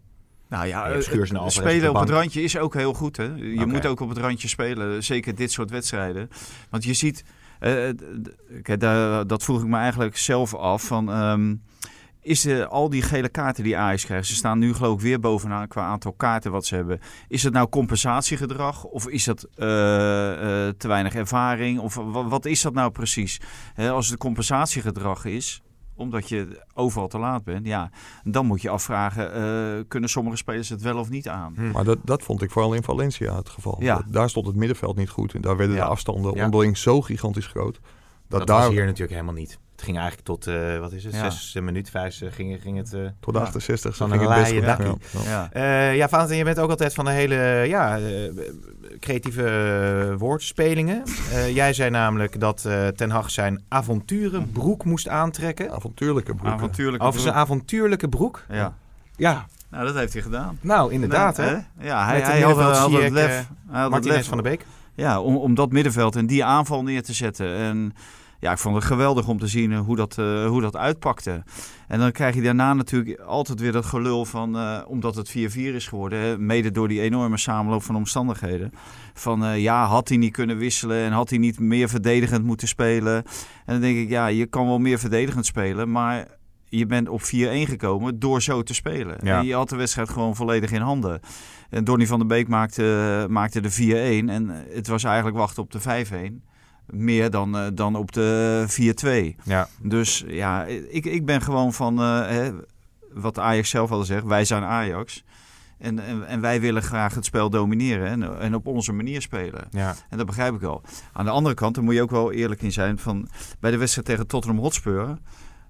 Speaker 3: Nou ja,
Speaker 2: je hebt
Speaker 3: eh, eh,
Speaker 2: op
Speaker 3: spelen op het randje is ook heel goed. Hè? Je moet ook op het randje spelen. Zeker dit soort wedstrijden. Want je ziet, daar, dat vroeg ik me eigenlijk zelf af. Van, ehm, is de, al die gele kaarten die Ajax krijgt, ze staan nu geloof ik weer bovenaan qua aantal kaarten wat ze hebben. Is het nou compensatiegedrag of is dat te weinig ervaring? Of wa- wat is dat nou precies? Als het compensatiegedrag is, omdat je overal te laat bent, ja, dan moet je afvragen, eh, kunnen sommige spelers het wel of niet aan?
Speaker 2: Hm.
Speaker 4: Maar dat, dat vond ik vooral in Valencia het geval.
Speaker 3: Ja.
Speaker 4: Dat- daar stond het middenveld niet goed. En daar werden
Speaker 3: Ja.
Speaker 4: de afstanden
Speaker 2: Ja.
Speaker 4: onderling zo gigantisch groot. Dat,
Speaker 2: Dat,
Speaker 4: daar
Speaker 2: was hier natuurlijk helemaal niet. Het ging eigenlijk tot, eh, wat is het,
Speaker 3: Ja.
Speaker 2: zes minuten, vijf ging, ging het... eh,
Speaker 4: tot de
Speaker 3: Ja.
Speaker 4: 68
Speaker 2: Van
Speaker 4: ging
Speaker 2: een
Speaker 4: het best
Speaker 2: laaie
Speaker 4: goed.
Speaker 2: dakkie.
Speaker 4: Ja. Ja.
Speaker 2: Eh, ja, je bent ook altijd van de hele ja, eh, creatieve woordspelingen. Eh, jij zei namelijk dat eh, Ten Hag zijn avonturenbroek moest aantrekken.
Speaker 4: Avontuurlijke broeken.
Speaker 3: Avontuurlijk.
Speaker 2: Over zijn avontuurlijke broek?
Speaker 3: Ja,
Speaker 2: Ja,
Speaker 3: nou dat heeft hij gedaan.
Speaker 2: nou inderdaad
Speaker 3: Nee,
Speaker 2: hè.
Speaker 3: Ja, hij,
Speaker 2: de
Speaker 3: had,
Speaker 2: middenveld
Speaker 3: had het lef. hij had het lef
Speaker 2: van der Beek.
Speaker 3: Ja, om, om dat middenveld en die aanval neer te zetten. En ja, ik vond het geweldig om te zien eh, hoe dat, eh, hoe dat uitpakte. En dan krijg je daarna natuurlijk altijd weer dat gelul van, eh, omdat het 4-4 is geworden, hè, mede door die enorme samenloop van omstandigheden. Van ja, had hij niet kunnen wisselen en had hij niet meer verdedigend moeten spelen. En dan denk ik, ja, je kan wel meer verdedigend spelen, maar je bent op 4-1 gekomen door zo te spelen.
Speaker 2: Ja.
Speaker 3: En je had de wedstrijd gewoon volledig in handen. En Donny van der Beek maakte, maakte de 4-1 en het was eigenlijk wachten op de 5-1. Meer dan, eh, dan op de 4-2.
Speaker 2: Ja,
Speaker 3: Dus ja, ik, ik ben gewoon van eh, hè, wat Ajax zelf al zegt. Wij zijn Ajax. En, en, en wij willen graag het spel domineren en, en op onze manier spelen.
Speaker 2: ja.
Speaker 3: En dat begrijp ik wel. Aan de andere kant, daar moet je ook wel eerlijk in zijn. Van, bij de wedstrijd tegen Tottenham Hotspur,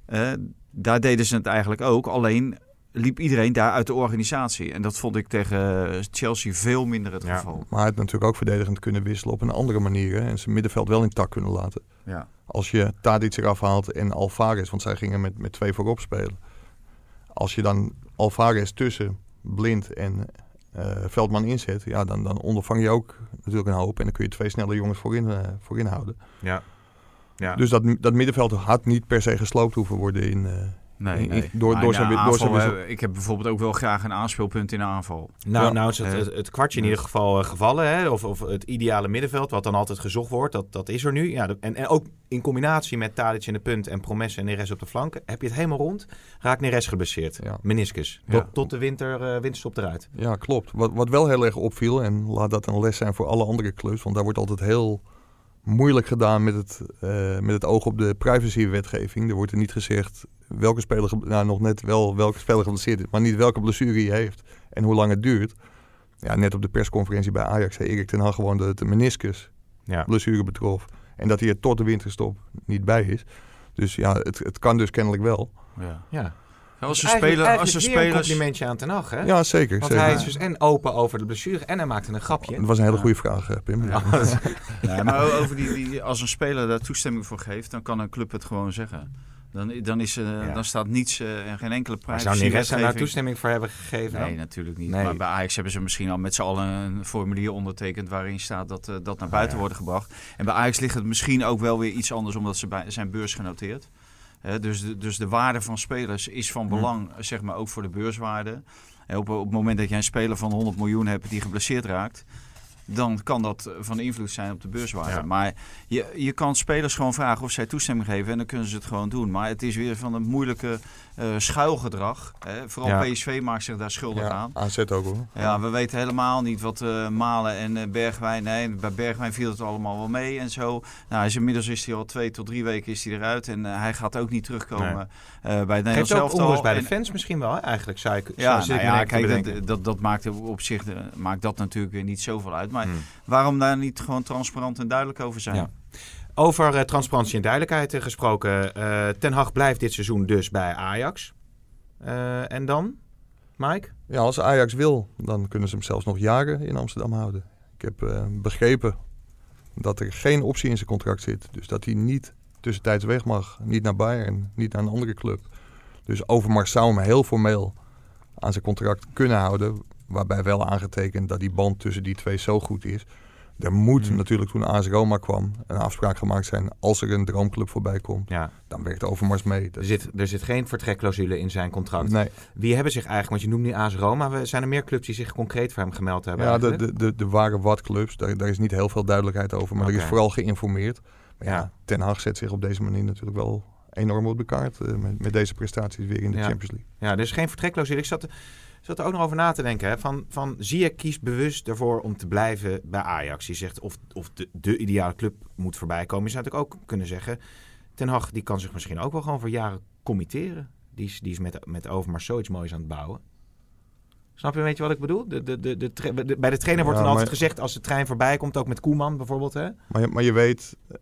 Speaker 3: eh, daar deden ze het eigenlijk ook. Alleen liep iedereen daar uit de organisatie. En dat vond ik tegen Chelsea veel minder het
Speaker 2: Ja.
Speaker 3: geval.
Speaker 4: Maar hij had natuurlijk ook verdedigend kunnen wisselen op een andere manier. Hè, en zijn middenveld wel intact kunnen laten.
Speaker 3: Ja.
Speaker 4: Als je Tadic eraf haalt en Alvarez, want zij gingen met, met twee voorop spelen. Als je dan Alvarez tussen Blind en eh, Veldman inzet, ja, dan, dan ondervang je ook natuurlijk een hoop. En dan kun je twee snelle jongens voorin, eh, voorin houden.
Speaker 2: Ja. ja.
Speaker 4: Dus dat, dat middenveld had niet per se gesloopt hoeven worden in, eh,
Speaker 3: Nee, nee.
Speaker 4: door-
Speaker 3: Maar
Speaker 4: door
Speaker 3: de
Speaker 4: door zijn
Speaker 3: eh, Ik heb bijvoorbeeld ook wel graag een aanspeelpunt in de aanval.
Speaker 2: Nou,
Speaker 4: Ja.
Speaker 2: nou is het,
Speaker 3: Eh,
Speaker 2: het, het kwartje in ieder geval eh, gevallen. Hè? Of, of het ideale middenveld, wat dan altijd gezocht wordt, dat, dat is er nu. Ja, de- en, en ook in combinatie met Tadic in de punt en Promes en Neres op de flanken. Heb je het helemaal rond, raakt Neres geblesseerd.
Speaker 4: Ja.
Speaker 2: Meniscus.
Speaker 3: Ja.
Speaker 2: Tot, tot de winter, eh, winterstop eruit.
Speaker 4: Ja, klopt. Wat, wat wel heel erg opviel, en laat dat een les zijn voor alle andere clubs, want daar wordt altijd heel moeilijk gedaan met het, eh, met het oog op de privacywetgeving. Er wordt er niet gezegd welke speler, nou nog net wel welke speler geblesseerd is, maar niet welke blessure hij heeft en hoe lang het duurt. Ja, net op de persconferentie bij Ajax zei Erik ten Hag gewoon dat de meniscus
Speaker 2: Ja.
Speaker 4: blessure betrof en dat hij er tot de winterstop niet bij is. Dus ja, het, het kan dus kennelijk wel.
Speaker 3: Ja.
Speaker 2: Ja.
Speaker 3: Als ze
Speaker 2: Eigenlijk-
Speaker 3: spelen, als ze
Speaker 2: weer een
Speaker 3: spelers.
Speaker 2: complimentje aan Ten Hag, hè?
Speaker 4: Ja, zeker.
Speaker 2: Want
Speaker 4: zeker.
Speaker 2: hij is dus en open over de blessure en hij maakte een grapje.
Speaker 4: Dat was een hele
Speaker 3: Ja.
Speaker 4: goede vraag, eh, Pim.
Speaker 2: Ja.
Speaker 3: Ja, maar over die, die, als een speler daar toestemming voor geeft, dan kan een club het gewoon zeggen. Dan, dan, is,
Speaker 2: Ja.
Speaker 3: dan staat niets eh, en geen enkele prijs.
Speaker 2: zou Neres daar nou toestemming voor hebben gegeven?
Speaker 3: Nee,
Speaker 2: dan?
Speaker 3: natuurlijk niet.
Speaker 2: Nee.
Speaker 3: Maar bij Ajax hebben ze misschien al met z'n allen een formulier ondertekend waarin staat dat eh, dat naar buiten
Speaker 2: ja.
Speaker 3: wordt gebracht. En bij Ajax ligt het misschien ook wel weer iets anders omdat ze bij zijn beurs genoteerd. Hè, dus, de, dus de waarde van spelers is van
Speaker 2: Hm.
Speaker 3: belang, zeg maar, ook voor de beurswaarde. Op, op het moment dat jij een speler van 100 miljoen hebt die geblesseerd raakt, dan kan dat van invloed zijn op de beurswaarde.
Speaker 2: Ja.
Speaker 3: Maar je, je kan spelers gewoon vragen of zij toestemming geven en dan kunnen ze het gewoon doen. Maar het is weer van een moeilijke eh, schuilgedrag. Hè. Vooral
Speaker 2: Ja.
Speaker 3: PSV maakt zich daar schuldig
Speaker 4: Ja,
Speaker 3: aan.
Speaker 4: AZ ook hoor.
Speaker 3: Ja, we weten helemaal niet wat eh, Malen en eh, Bergwijn... Nee, bij Bergwijn viel het allemaal wel mee en zo. Nou, hij is, inmiddels is hij al twee tot drie weken is hij eruit. En eh, hij gaat ook niet terugkomen
Speaker 2: Nee.
Speaker 3: eh, bij het Nederlands
Speaker 2: Geeft ook onrust bij de fans misschien wel, hè? eigenlijk zou ik,
Speaker 3: ja,
Speaker 2: ik
Speaker 3: nou ja, kijk, dat, dat, dat maakt op zich eh, maakt dat natuurlijk weer niet zoveel uit. Maar
Speaker 2: Hmm.
Speaker 3: waarom daar niet gewoon transparant en duidelijk over zijn?
Speaker 2: Ja. Over eh, transparantie en duidelijkheid eh, gesproken. eh, Ten Hag blijft dit seizoen dus bij Ajax. En dan, Mike?
Speaker 4: Ja, als Ajax wil, dan kunnen ze hem zelfs nog jaren in Amsterdam houden. Ik heb begrepen dat er geen optie in zijn contract zit. Dus dat hij niet tussentijds weg mag. Niet naar Bayern, niet naar een andere club. Dus Overmars zou hem heel formeel aan zijn contract kunnen houden. Waarbij wel aangetekend dat die band tussen die twee zo goed is. Er moet
Speaker 2: Hmm.
Speaker 4: natuurlijk toen AS Roma kwam een afspraak gemaakt zijn. Als er een droomclub voorbij komt,
Speaker 2: Ja,
Speaker 4: dan werkt Overmars mee.
Speaker 2: er zit, er zit geen vertrekclausule in zijn contract.
Speaker 4: nee.
Speaker 2: Wie hebben zich eigenlijk, want je noemt nu AS Roma, zijn er meer clubs die zich concreet voor hem gemeld hebben?
Speaker 4: Ja, de,
Speaker 2: eigenlijk?
Speaker 4: de, de, de waren wat clubs. Daar, daar is niet heel veel duidelijkheid over. Maar er
Speaker 2: Oké.
Speaker 4: is vooral geïnformeerd. Maar ja,
Speaker 2: Ja.
Speaker 4: Ten Hag zet zich op deze manier natuurlijk wel enorm op de kaart. eh, met, met deze prestaties weer in de
Speaker 2: Ja.
Speaker 4: Champions League.
Speaker 2: Ja, er is geen vertrekclausule. Ik zat, zat er ook nog over na te denken. Hè? Van, van Ziyech kiest bewust ervoor om te blijven bij Ajax. Die zegt of, of de, de ideale club moet voorbij komen. Je zou natuurlijk ook kunnen zeggen... Ten Hag die kan zich misschien ook wel gewoon voor jaren committeren. Die is, die is met, met Overmars zoiets moois aan het bouwen. Snap je een beetje wat ik bedoel? De, de, de, de, bij de trainer wordt
Speaker 4: Ja,
Speaker 2: dan altijd gezegd... als de trein voorbij komt, ook met Koeman bijvoorbeeld. Hè?
Speaker 4: Maar, je- maar je weet eh,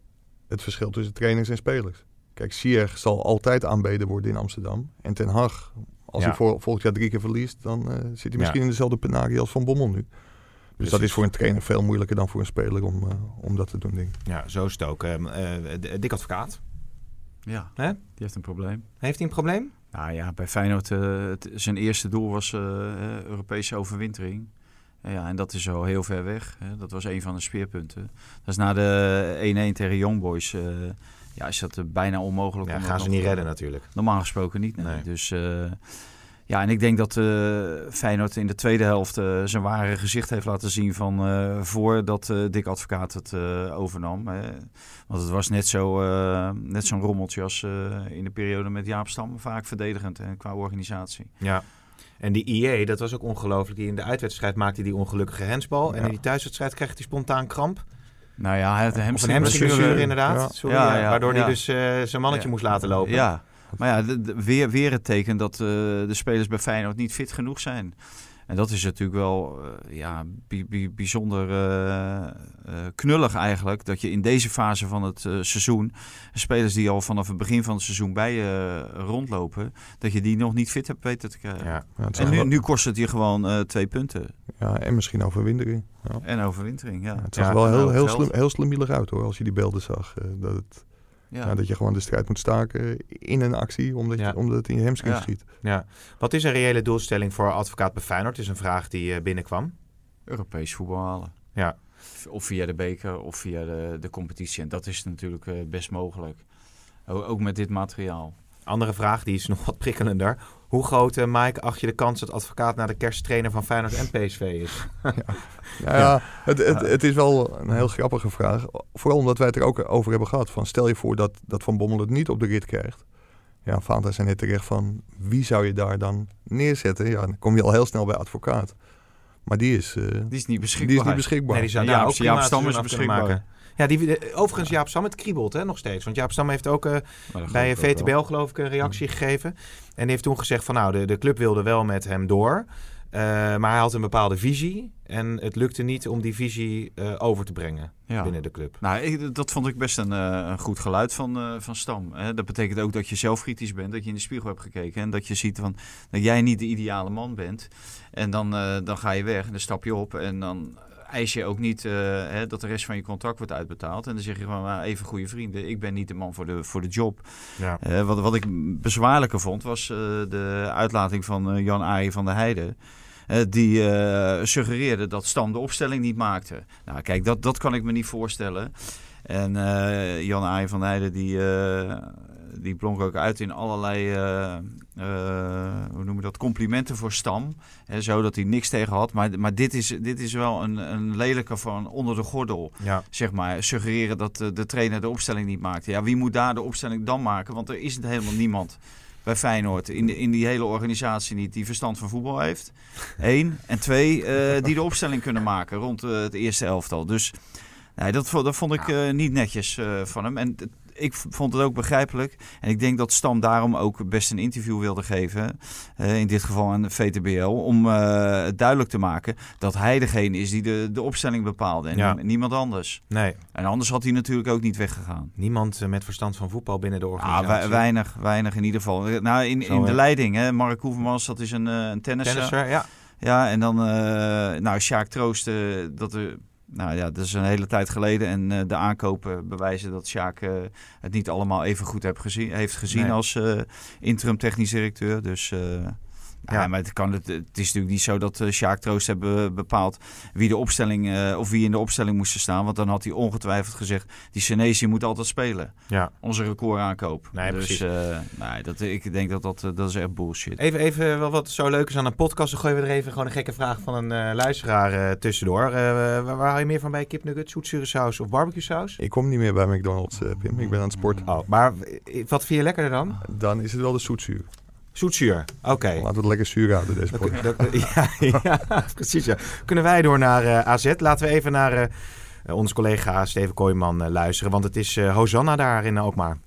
Speaker 4: het verschil tussen trainers en spelers. Kijk, Ziyech zal altijd aanbeden worden in Amsterdam. En Ten Hag, als
Speaker 2: Ja.
Speaker 4: hij vol- volgend jaar drie keer verliest... dan eh, zit hij misschien in dezelfde penarie als Van Bommel nu. Dus dat is voor een trainer veel moeilijker dan voor een speler om, eh, om dat te doen, denk ik.
Speaker 2: Ja, zo is het ook. Ehm, eh, Dick Advocaat.
Speaker 3: Ja,
Speaker 2: Hè?
Speaker 3: die heeft een probleem.
Speaker 2: Heeft hij een probleem?
Speaker 3: Nou ja, bij Feyenoord, eh, het, zijn eerste doel was Europese overwintering. En ja, en dat is al heel ver weg. Hè. Dat was een van de speerpunten. Dat is na de 1-1 tegen Young Boys. Ja, is dat eh, bijna onmogelijk.
Speaker 2: Ja,
Speaker 3: om
Speaker 2: gaan ze niet redden natuurlijk.
Speaker 3: Normaal gesproken niet. Nee.
Speaker 2: Nee.
Speaker 3: Dus eh, ja, en ik denk dat eh Feyenoord in de tweede helft zijn ware gezicht heeft laten zien van voordat Dick Advocaat het overnam. Hè. Want het was net zo, net zo'n rommeltje als in de periode met Jaap Stam, vaak verdedigend hè, qua organisatie.
Speaker 2: Ja. En die IE, dat was ook ongelooflijk. Die in de uitwedstrijd maakte die ongelukkige hensbal. En in die thuiswedstrijd kreeg hij spontaan kramp.
Speaker 3: Nou ja, het hamstringblessure-
Speaker 2: inderdaad. Sorry, waardoor hij dus eh, zijn mannetje moest laten lopen.
Speaker 3: Ja, maar ja, weer, weer het teken dat eh, de spelers bij Feyenoord niet fit genoeg zijn. En dat is natuurlijk wel eh, ja, bi- bi- bijzonder eh, eh, knullig eigenlijk. Dat je in deze fase van het eh, seizoen, spelers die al vanaf het begin van het seizoen bij je rondlopen, dat je die nog niet fit hebt weten te krijgen.
Speaker 2: Ja.
Speaker 3: En nu,
Speaker 4: wel-
Speaker 3: nu kost het je gewoon eh, twee punten.
Speaker 4: ja, en misschien overwintering. Ja.
Speaker 3: En overwintering, ja.
Speaker 4: Ja, het zag
Speaker 2: Ja,
Speaker 4: er wel heel,
Speaker 3: nou,
Speaker 4: heel,
Speaker 3: geld.
Speaker 4: slim, heel uit hoor, als je die beelden zag. dat het,
Speaker 3: Ja.
Speaker 4: Ja, dat je gewoon de strijd moet staken in een actie, omdat,
Speaker 2: Ja.
Speaker 4: je, omdat het in je
Speaker 3: Ja.
Speaker 4: schiet.
Speaker 2: Ja. Wat is een reële doelstelling voor advocaat bij Feyenoord? is een vraag die eh, binnenkwam.
Speaker 3: Europees voetbal halen.
Speaker 2: Ja.
Speaker 3: Of via de beker of via de, de competitie. En dat is natuurlijk eh, best mogelijk. Ook met dit materiaal.
Speaker 2: Andere vraag, die is nog wat prikkelender. Hoe groot, eh, Mike, acht je de kans dat advocaat naar de kersttrainer van Feyenoord en PSV is?
Speaker 4: Nou ja, het, het, het is wel een heel grappige vraag. Vooral omdat wij het er ook over hebben gehad. Van stel je voor dat, dat Van Bommel het niet op de rit krijgt. Ja, Fanta zei net terecht van wie zou je daar dan neerzetten? Ja, dan kom je al heel snel bij advocaat. Maar die is, eh,
Speaker 3: Die is niet beschikbaar.
Speaker 4: die is niet beschikbaar.
Speaker 2: Nee, die zou
Speaker 3: Ja,
Speaker 2: daar ook prima
Speaker 3: Jaap
Speaker 2: het
Speaker 3: Stam
Speaker 2: seizoen
Speaker 3: is
Speaker 2: af kunnen
Speaker 3: beschikbaar.
Speaker 2: maken. Ja, die, eh, overigens Jaap Stam, het kriebelt hè, nog steeds. Want Jaap Stam heeft ook
Speaker 3: dat
Speaker 2: bij VTBL
Speaker 3: wel.
Speaker 2: geloof ik een reactie gegeven. En die heeft toen gezegd van nou, de, de club wilde wel met hem door. Eh, maar hij had een bepaalde visie. En het lukte niet om die visie over te brengen
Speaker 3: Ja.
Speaker 2: binnen de club.
Speaker 3: Nou, ik- dat vond ik best een, een goed geluid van, van Stam. Hè. Dat betekent ook dat je zelfkritisch bent, dat je in de spiegel hebt gekeken. En dat je ziet van, dat jij niet de ideale man bent. En dan, dan ga je weg en dan stap je op. En dan eis je ook niet eh, hè, dat de rest van je contract wordt uitbetaald. En dan zeg je gewoon, nou, even goede vrienden, ik ben niet de man voor de, voor de job.
Speaker 2: Ja.
Speaker 3: Eh, wat, wat ik bezwaarlijker vond, was eh, de uitlating van Jan Aaien van der Heijden. die suggereerde dat Stam de opstelling niet maakte. Nou, kijk, dat, dat kan ik me niet voorstellen. En Jan Aaien van der Heijden, die, die blonk ook uit in allerlei eh, eh, hoe noem je dat, complimenten voor Stam. Hè, zo dat hij niks tegen had. Maar, maar dit, is, dit is wel een, een lelijke van onder de gordel
Speaker 2: Ja.
Speaker 3: zeg maar, suggereren dat de, de trainer de opstelling niet maakte. Ja, wie moet daar de opstelling dan maken? Want er is helemaal niemand bij Feyenoord in, in die hele organisatie niet die verstand van voetbal heeft. Eén. En twee, eh, die de opstelling kunnen maken rond eh, het eerste elftal. Dus nee, dat, dat vond ik eh, niet netjes eh, van hem. En ik vond het ook begrijpelijk. En ik denk dat Stam daarom ook best een interview wilde geven. eh, in dit geval aan de VTBL. Om eh, duidelijk te maken dat hij degene is die de, de opstelling bepaalde. En
Speaker 2: Ja.
Speaker 3: niemand anders.
Speaker 2: Nee,
Speaker 3: En anders had hij natuurlijk ook niet weggegaan.
Speaker 2: niemand eh, met verstand van voetbal binnen de
Speaker 3: Ah,
Speaker 2: organisatie.
Speaker 3: we- weinig, weinig in ieder geval. Nou, in,
Speaker 2: Zo,
Speaker 3: in de leiding, hè. Mark Hoevermans, dat is een, een tennisser.
Speaker 2: Tennisser, ja.
Speaker 3: Ja, en dan, nou, Sjaak Troost, eh, dat er, nou ja, dat is een hele tijd geleden. En eh, de aankopen bewijzen dat Sjaak eh, het niet allemaal even goed heb gezien, heeft gezien
Speaker 2: Nee.
Speaker 3: als eh, interim technisch directeur. Dus ja.
Speaker 2: Ja.
Speaker 3: maar het, kan, het, het is natuurlijk niet zo dat uh, Sjaak Troost hebben bepaald wie de opstelling eh, of wie in de opstelling moest staan. Want dan had hij ongetwijfeld gezegd, die Senesi moet altijd spelen.
Speaker 2: ja.
Speaker 3: Onze record aankoop.
Speaker 2: Nee,
Speaker 3: dus
Speaker 2: precies.
Speaker 3: eh, nee, dat, ik denk dat dat, dat is echt bullshit.
Speaker 2: Even, even wel wat zo leuk is aan een podcast. Dan gooien we er even gewoon een gekke vraag van een eh, luisteraar eh, tussendoor. Eh, waar, waar hou je meer van bij kipnugget, zoetzure saus of barbecue saus?
Speaker 4: Ik kom niet meer bij McDonald's, Pim. Ik ben aan het sporten.
Speaker 2: Oh, maar wat vind je lekkerder dan?
Speaker 4: Dan is het wel de zoetzuur.
Speaker 2: Zoetzuur, oké.
Speaker 4: Laten we het lekker zuur houden, deze podcast.
Speaker 2: ja, ja, precies. Ja. Kunnen wij door naar eh, AZ? Laten we even naar eh, eh, onze collega Steven Kooijman eh, luisteren. Want het is eh, Hosanna daar in Alkmaar.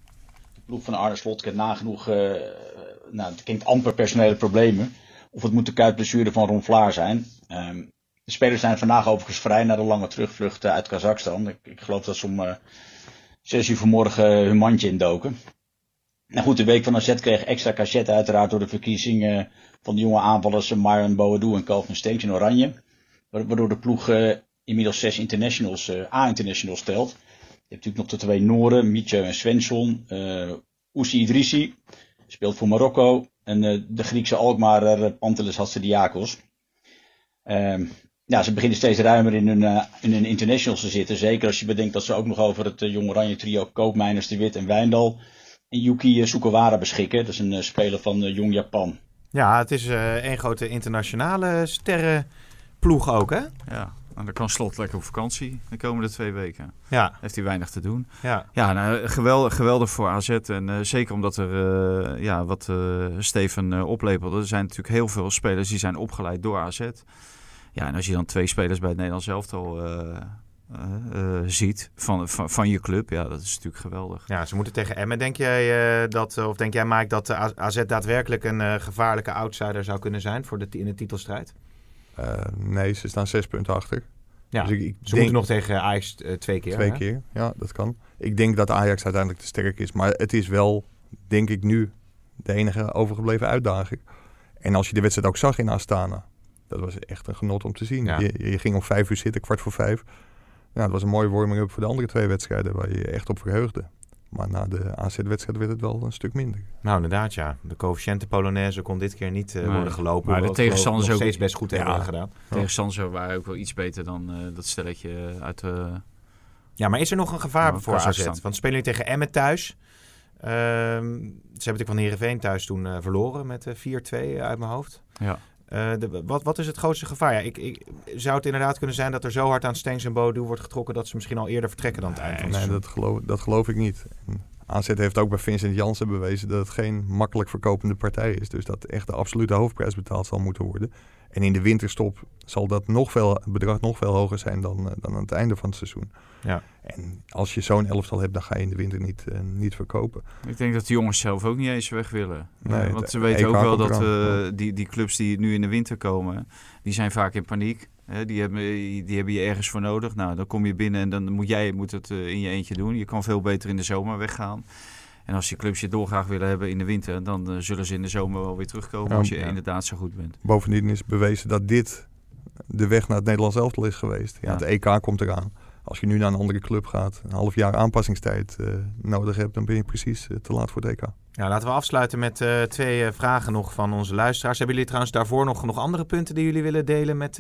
Speaker 6: De ploeg van Arne Slot kent nagenoeg, eh, nou, het klinkt amper personele problemen. Of het moet de kuitblessure van Ron Vlaar zijn. Ehm, de spelers zijn vandaag overigens vrij na de lange terugvlucht uit Kazachstan. Ik, ik geloof dat ze om eh 6 uur vanmorgen hun mandje indoken. Nou goed, de week van AZ kreeg extra cachet uiteraard door de verkiezingen van de jonge aanvallers Myron Boadu en Calvin Stenks in Oranje. Wa- Waardoor de ploeg eh, inmiddels zes internationals, eh, A-internationals telt. Je hebt natuurlijk nog de twee Noren, Mietje en Svensson. eh Oussi Idrissi, speelt voor Marokko. En de Griekse Alkmaar uh, Pantelis Hatsidiakos. Ehm ja, ze beginnen steeds ruimer in hun, in internationals te zitten. Zeker als je bedenkt dat ze ook nog over het eh, Jong Oranje trio Koopmeiners, De Wit en Wijndal en Yuki eh, Sukawara beschikken. Dat is een eh, speler van eh, Jong Japan.
Speaker 2: Ja, het is één grote internationale sterrenploeg ook, hè?
Speaker 3: Ja, en dan kan Slot lekker op vakantie de komende twee weken.
Speaker 2: Ja,
Speaker 3: Heeft hij weinig te doen.
Speaker 2: ja.
Speaker 3: Ja, nou, geweldig, geweldig voor AZ. En zeker omdat er, eh, ja, wat eh, Steven eh, oplepelde. Er zijn natuurlijk heel veel spelers die zijn opgeleid door AZ. Ja, en als je dan twee spelers bij het Nederlands elftal eh, eh, ziet van, van, van je club, ja, dat is natuurlijk geweldig.
Speaker 2: Ja, ze moeten tegen Emmen. Denk jij eh, dat, of denk jij Mike dat AZ daadwerkelijk een eh, gevaarlijke outsider zou kunnen zijn voor de, in de titelstrijd?
Speaker 4: Eh, nee, ze staan zes punten achter.
Speaker 2: Ja,
Speaker 4: Dus ik, ik
Speaker 2: ze
Speaker 4: denk
Speaker 2: moeten nog tegen Ajax twee keer.
Speaker 4: twee
Speaker 2: hè?
Speaker 4: keer. Ja, dat kan. Ik denk dat Ajax uiteindelijk te sterk is. Maar het is wel, denk ik nu, de enige overgebleven uitdaging. En als je de wedstrijd ook zag in Astana, dat was echt een genot om te zien.
Speaker 2: Ja.
Speaker 4: Je, je ging om vijf uur zitten, kwart voor vijf. Ja, het was een mooie warming-up voor de andere twee wedstrijden waar je je echt op verheugde. Maar na de AZ-wedstrijd werd het wel een stuk minder.
Speaker 2: Nou, inderdaad, ja. De coëfficiënte Polonaise kon dit keer niet eh,
Speaker 3: Nee.
Speaker 2: worden gelopen.
Speaker 3: Maar de tegenstanders
Speaker 2: ik nog
Speaker 3: ook-
Speaker 2: steeds best goed
Speaker 4: Ja.
Speaker 2: hebben gedaan.
Speaker 3: Tegenstanders waren ook wel iets beter dan eh, dat stelletje uit eh,
Speaker 2: Ja, maar is er nog een gevaar
Speaker 3: Ja,
Speaker 2: voor AZ? Want spelen jullie tegen Emmen thuis. Ehm, ze hebben natuurlijk van Heerenveen thuis toen eh, verloren met eh, 4-2 uit mijn hoofd.
Speaker 3: Ja.
Speaker 2: Eh, de, wat, wat is het grootste gevaar? Ja, ik, ik, zou het inderdaad kunnen zijn dat er zo hard aan Stengs en Bodo wordt getrokken dat ze misschien al eerder vertrekken dan het eind van
Speaker 4: Nee,
Speaker 2: seizoen?
Speaker 4: dat geloof, dat geloof ik niet. AZ heeft ook bij Vincent Janssen bewezen dat het geen makkelijk verkopende partij is. Dus dat echt de absolute hoofdprijs betaald zal moeten worden. En in de winterstop zal dat nog veel, het bedrag nog veel hoger zijn dan, eh, dan aan het einde van het seizoen.
Speaker 2: Ja.
Speaker 4: En als je zo'n elftal hebt, dan ga je in de winter niet, eh, niet verkopen.
Speaker 3: Ik denk dat de jongens zelf ook niet eens weg willen.
Speaker 4: Nee,
Speaker 3: Eh, want ze weten ook wel dat eh, die, die clubs die nu in de winter komen, die zijn vaak in paniek. Hè, die, hebben, die hebben je ergens voor nodig. Nou, dan kom je binnen en dan moet jij moet het in je eentje doen. Je kan veel beter in de zomer weggaan. En als die clubs je dolgraag willen hebben in de winter, dan eh, zullen ze in de zomer wel weer terugkomen
Speaker 4: Ja,
Speaker 3: als je
Speaker 2: ja.
Speaker 3: inderdaad zo goed bent.
Speaker 4: Bovendien is bewezen dat dit de weg naar het Nederlands elftal is geweest. Ja,
Speaker 3: Ja.
Speaker 4: Het EK komt eraan. Als je nu naar een andere club gaat, een half jaar aanpassingstijd eh, nodig hebt, dan ben je precies eh, te laat voor het EK.
Speaker 2: Ja, laten we afsluiten met eh, twee vragen nog van onze luisteraars. Hebben jullie trouwens daarvoor nog, nog andere punten die jullie willen delen met...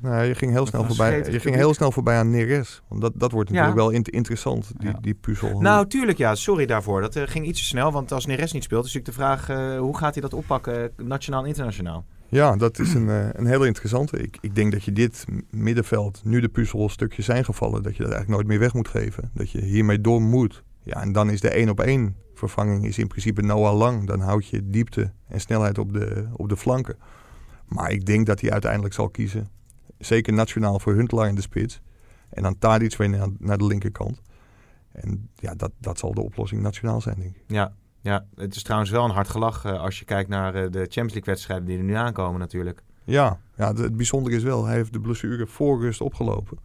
Speaker 4: Nou, je ging heel
Speaker 2: Dat
Speaker 4: snel voorbij. Je ging
Speaker 2: publiek.
Speaker 4: heel snel voorbij aan Neres. Want dat, dat wordt
Speaker 2: Ja.
Speaker 4: natuurlijk wel int- interessant, die,
Speaker 3: Ja.
Speaker 4: die puzzel.
Speaker 2: Nou, tuurlijk ja. Sorry daarvoor. Dat eh, ging iets te snel. Want als Neres niet speelt, is natuurlijk de vraag... eh, hoe gaat hij dat oppakken, eh, nationaal en internationaal?
Speaker 4: Ja, dat is een, eh, een hele interessante. Ik, ik denk dat je dit middenveld, nu de puzzelstukjes zijn gevallen, dat je dat eigenlijk nooit meer weg moet geven. Dat je hiermee door moet. Ja, en dan is de één op één vervanging is in principe Noah Lang. Dan houd je diepte en snelheid op de, op de flanken. Maar ik denk dat hij uiteindelijk zal kiezen. Zeker nationaal voor Huntelaar in de spits. En dan Tadic weer naar, naar de linkerkant. En ja, dat, dat zal de oplossing nationaal zijn, denk ik.
Speaker 2: Ja, ja, het is trouwens wel een hard gelach eh, als je kijkt naar eh, de Champions League wedstrijden die er nu aankomen natuurlijk.
Speaker 4: Ja, ja het, het bijzondere is wel, hij heeft de blessure voor rust opgelopen.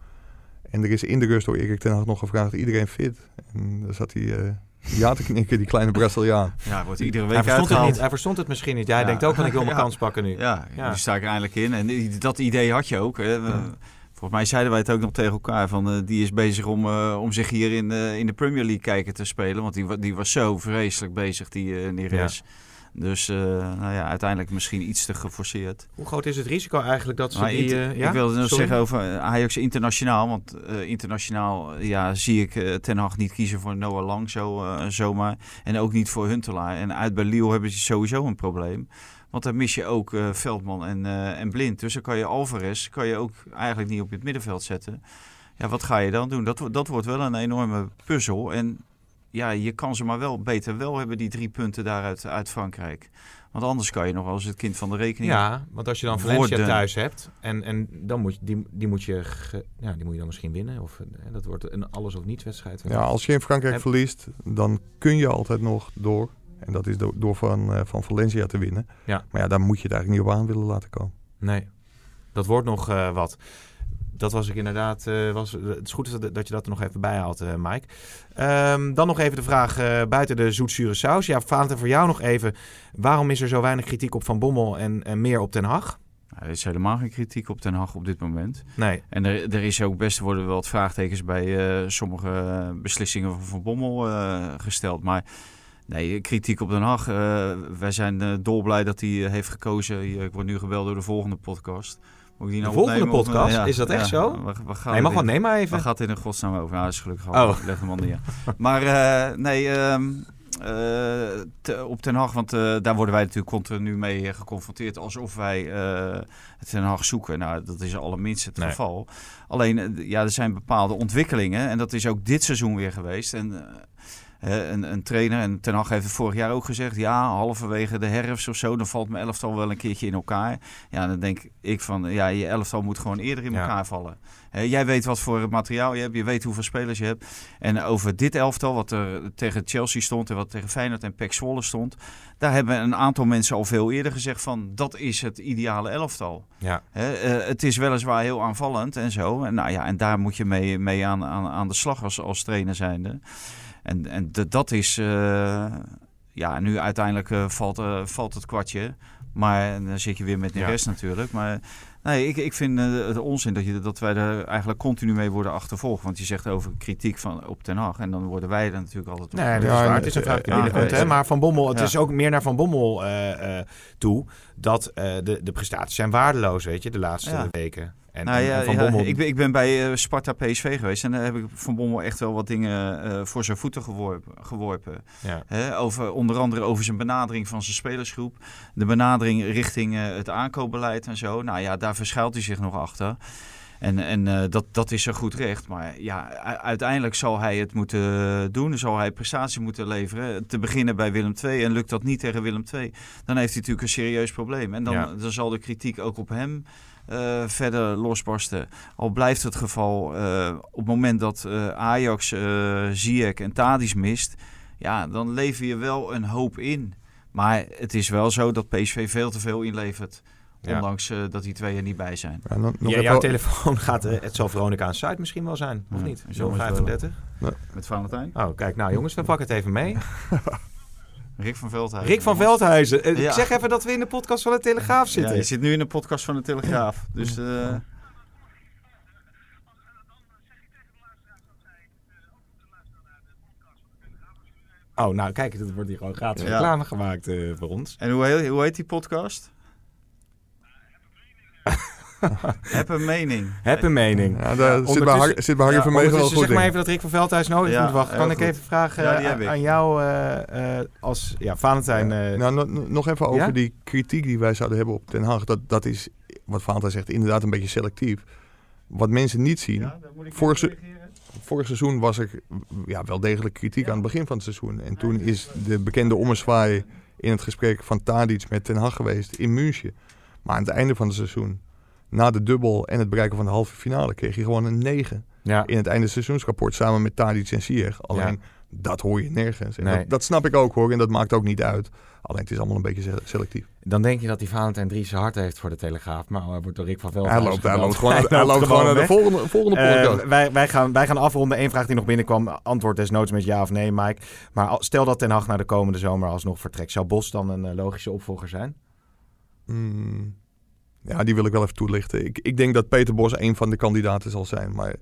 Speaker 4: En er is in de rust door Erik ten Hag nog gevraagd, iedereen fit? En daar zat hij eh, ja te knikken, die kleine Braziliaan.
Speaker 3: Ja, wordt iedere
Speaker 2: Hij
Speaker 3: week
Speaker 2: verstond, het niet, hij verstond het misschien niet. Hij
Speaker 3: Ja.
Speaker 2: denkt ook van ik wil mijn
Speaker 3: Ja.
Speaker 2: kans pakken nu.
Speaker 3: Ja,
Speaker 2: Ja.
Speaker 3: nu sta ik er eindelijk in. En dat idee had je ook. Hè. Volgens mij zeiden wij het ook nog tegen elkaar. Van, eh, die is bezig om, eh, om zich hier in, de in de Premier League kijken te spelen. Want die, die was zo vreselijk bezig, die uh, Neres. Dus eh, nou ja, uiteindelijk misschien iets te geforceerd.
Speaker 2: Hoe groot is het risico eigenlijk dat ze
Speaker 3: Maar
Speaker 2: die... eh, ja?
Speaker 3: Ik wilde nog zeggen over eh, Ajax internationaal. Want internationaal ja, zie ik Ten Hag niet kiezen voor Noah Lang zo, zomaar. En ook niet voor Huntelaar. En uit bij Lille hebben ze sowieso een probleem. Want dan mis je ook Veldman en, en Blind. Dus dan kan je Alvarez kan je ook eigenlijk niet op het middenveld zetten. Ja, wat ga je dan doen? Dat, dat wordt wel een enorme puzzel. En ja, je kan ze maar wel beter wel hebben, die drie punten daaruit uit Frankrijk. Want anders kan je nog als het kind van de rekening
Speaker 2: Ja, want als je dan Valencia
Speaker 3: Worden.
Speaker 2: thuis hebt en, en dan moet je, die, die, moet je ge- ja, die moet je dan misschien winnen. Of dat wordt een alles of niets wedstrijd.
Speaker 4: Ja, als je in Frankrijk
Speaker 2: Heb-
Speaker 4: verliest, dan kun je altijd nog door. En dat is do- door van, eh, van Valencia te winnen.
Speaker 2: Ja.
Speaker 4: Maar ja, daar moet je het eigenlijk niet op aan willen laten komen.
Speaker 2: Nee, dat wordt nog eh, wat. Dat was ik inderdaad. eh, was, het is goed dat dat je dat er nog even bij haalt, eh, Mike. Ehm, dan nog even de vraag eh, buiten de zoetzure saus. Ja, Valentin, voor jou nog even. Waarom is er zo weinig kritiek op Van Bommel en, en meer op Ten Hag?
Speaker 3: Nou, er is helemaal geen kritiek op Ten Hag op dit moment.
Speaker 2: Nee.
Speaker 3: En er, er is ook best worden wel wat vraagtekens bij eh, sommige eh, beslissingen van Van Bommel eh, gesteld. Maar nee, kritiek op Den Haag. eh, wij zijn eh, dolblij dat hij eh, heeft gekozen. Ik word nu gebeld door de volgende podcast. Moet ik die
Speaker 2: De
Speaker 3: nou
Speaker 2: volgende
Speaker 3: opnemen of, eh,
Speaker 2: podcast?
Speaker 3: ja,
Speaker 2: is dat echt
Speaker 3: ja.
Speaker 2: zo?
Speaker 3: Waar, waar gaat
Speaker 2: Nee, mag wel. Neem maar
Speaker 3: Waar
Speaker 2: even.
Speaker 3: gaat het in de godsnaam over? Ja, dat is gelukkig al.
Speaker 2: Oh.
Speaker 3: Leg hem al neer. Maar eh, nee, ehm, eh, te- op Ten Hag, want daar worden wij natuurlijk continu mee geconfronteerd. Alsof wij het Ten Hag zoeken. Nou, dat is allerminst het
Speaker 2: Nee.
Speaker 3: geval. Alleen, ja, er zijn bepaalde ontwikkelingen. En dat is ook dit seizoen weer geweest. En een, een trainer, en Ten Hag heeft het vorig jaar ook gezegd... ja, halverwege de herfst of zo, dan valt mijn elftal wel een keertje in elkaar. Ja, dan denk ik van, ja, je elftal moet gewoon eerder in
Speaker 2: Ja.
Speaker 3: elkaar vallen. Jij weet wat voor materiaal je hebt, je weet hoeveel spelers je hebt. En over dit elftal, wat er tegen Chelsea stond... en wat tegen Feyenoord en PEC Zwolle stond... daar hebben een aantal mensen al veel eerder gezegd van... dat is het ideale elftal.
Speaker 2: Ja.
Speaker 3: Eh, het is weliswaar heel aanvallend en zo. En, nou ja, en daar moet je mee, mee aan, aan, aan de slag als, als trainer zijnde. En, en dat is... eh, ja, nu uiteindelijk eh, valt, eh, valt het kwartje. Maar dan zit je weer met de
Speaker 2: Ja.
Speaker 3: rest natuurlijk. Maar nee, ik, ik vind het onzin dat, je, dat wij er eigenlijk continu mee worden achtervolgd. Want je zegt over kritiek van, op Den Haag. En dan worden wij er natuurlijk altijd op.
Speaker 2: Nee, dat is waar. Het is een vraag binnenkomt. hè? Maar Van Bommel, het
Speaker 3: Ja.
Speaker 2: is ook meer naar Van Bommel toe dat de, de prestaties zijn waardeloos, weet je, de laatste
Speaker 3: Ja.
Speaker 2: weken. En,
Speaker 3: Nou ja,
Speaker 2: en Van
Speaker 3: ja,
Speaker 2: Bommel...
Speaker 3: ik, ben, ik ben bij eh, Sparta PSV geweest en daar heb ik Van Bommel echt wel wat dingen eh, voor zijn voeten geworpen. geworpen.
Speaker 2: ja.
Speaker 3: Hè, over, onder andere over zijn benadering van zijn spelersgroep. De benadering richting eh, het aankoopbeleid en zo. Nou ja, daar verschuilt hij zich nog achter. En, en eh, dat, dat is een goed recht. Maar ja, uiteindelijk zal hij het moeten doen. Zal hij prestatie moeten leveren. Te beginnen bij Willem II. En lukt dat niet tegen Willem II, dan heeft hij natuurlijk een serieus probleem. En dan,
Speaker 2: Ja.
Speaker 3: dan zal de kritiek ook op hem eh, verder losbarsten. Al blijft het geval eh, op het moment dat Ajax, Ziyech en Tadic mist... Ja, dan lever je wel een hoop in. Maar het is wel zo dat PSV veel te veel inlevert.
Speaker 2: Ja.
Speaker 3: Ondanks eh, dat die twee er niet bij zijn.
Speaker 4: Ja, nog, nog
Speaker 2: Ja,
Speaker 4: even-
Speaker 2: jouw telefoon gaat, eh, het zal Veronica aan site misschien wel zijn, of
Speaker 3: Ja,
Speaker 2: niet?
Speaker 3: wel
Speaker 2: 035?
Speaker 3: Met Valentijn.
Speaker 2: Oh, kijk, nou jongens, we pakken het even mee.
Speaker 3: Rick van Veldhuizen.
Speaker 2: Rick van Veldhuizen, eh,
Speaker 3: Ja.
Speaker 2: ik zeg even dat we in de podcast van de Telegraaf
Speaker 3: Ja,
Speaker 2: zitten.
Speaker 3: je zit nu in de podcast van de Telegraaf. Dus eh,
Speaker 2: Oh, nou kijk, er wordt hier gewoon gratis
Speaker 3: Ja.
Speaker 2: reclame gemaakt eh, voor ons.
Speaker 3: En hoe heet, hoe heet die podcast? Heb een mening.
Speaker 2: Heb een mening.
Speaker 4: Ja, daar zit bij Har- zit bij Harry
Speaker 3: Ja,
Speaker 4: van wel goed
Speaker 2: zeg maar even dat Rick van Veldhuizen nodig
Speaker 3: Ja,
Speaker 2: moet wachten. Kan ik
Speaker 3: goed.
Speaker 2: even vragen
Speaker 3: Ja, die heb ik.
Speaker 2: aan jou eh, eh, als ja, Valentijn? eh,
Speaker 4: Nou, no- no- nog even over
Speaker 2: Ja?
Speaker 4: die kritiek die wij zouden hebben op Den Haag. Dat, dat is, wat Valentijn zegt, inderdaad een beetje selectief. Wat mensen niet zien. Vorig, se- vorig seizoen was er ja, wel degelijk kritiek aan het begin van het seizoen. En toen is de bekende ommezwaai in het gesprek van Tadic met Ten Hag geweest in München. Maar aan het einde van het seizoen, na de dubbel en het bereiken van de halve finale, kreeg hij gewoon een 9
Speaker 2: ja.
Speaker 4: in het einde seizoensrapport samen met Tadic en Ziyech. Alleen, dat hoor je nergens. En
Speaker 2: Nee.
Speaker 4: dat, dat snap ik ook hoor en dat maakt ook niet uit. Alleen het is allemaal een beetje se- selectief.
Speaker 2: Dan denk je dat die Valentijn Dries zijn hart heeft voor de Telegraaf. Maar hij wordt door Rick van
Speaker 4: Hij
Speaker 2: Veldhuizen
Speaker 4: loopt, hij loopt gewoon, hij loopt gewoon naar de volgende, volgende
Speaker 2: Eh, wij, wij, gaan, wij gaan afronden. Eén vraag die nog binnenkwam. Antwoord desnoods met ja of nee, Mike. Maar stel dat Ten Hag naar de komende zomer alsnog vertrekt. Zou Bos dan een eh, logische opvolger zijn?
Speaker 4: Mm, ja, die wil ik wel even toelichten. Ik, ik denk dat Peter Bos een van de kandidaten zal zijn. Maar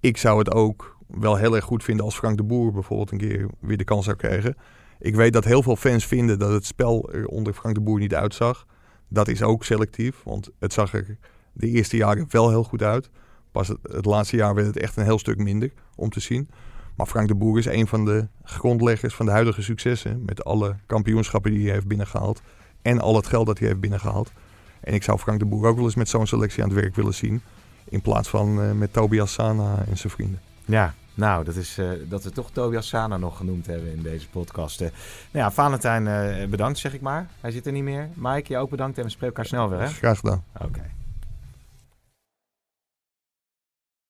Speaker 4: ik zou het ook wel heel erg goed vinden als Frank de Boer bijvoorbeeld een keer weer de kans zou krijgen. Ik weet dat heel veel fans vinden dat het spel er onder Frank de Boer niet uitzag. Dat is ook selectief, want het zag er de eerste jaren wel heel goed uit. Pas het, het laatste jaar werd het echt een heel stuk minder om te zien. Maar Frank de Boer is een van de grondleggers van de huidige successen. Met alle kampioenschappen die hij heeft binnengehaald. En al het geld dat hij heeft binnengehaald. En ik zou Frank de Boer ook wel eens met zo'n selectie aan het werk willen zien. In plaats van eh, met Tobias Sana en zijn vrienden.
Speaker 2: Ja, nou, dat is eh, dat we toch Tobias Sana nog genoemd hebben in deze podcast. Eh, nou ja, Valentijn, bedankt zeg ik maar. Hij zit er niet meer. Mike, je ook bedankt en we spreken elkaar snel weer, hè?
Speaker 4: Graag gedaan.
Speaker 2: Oké.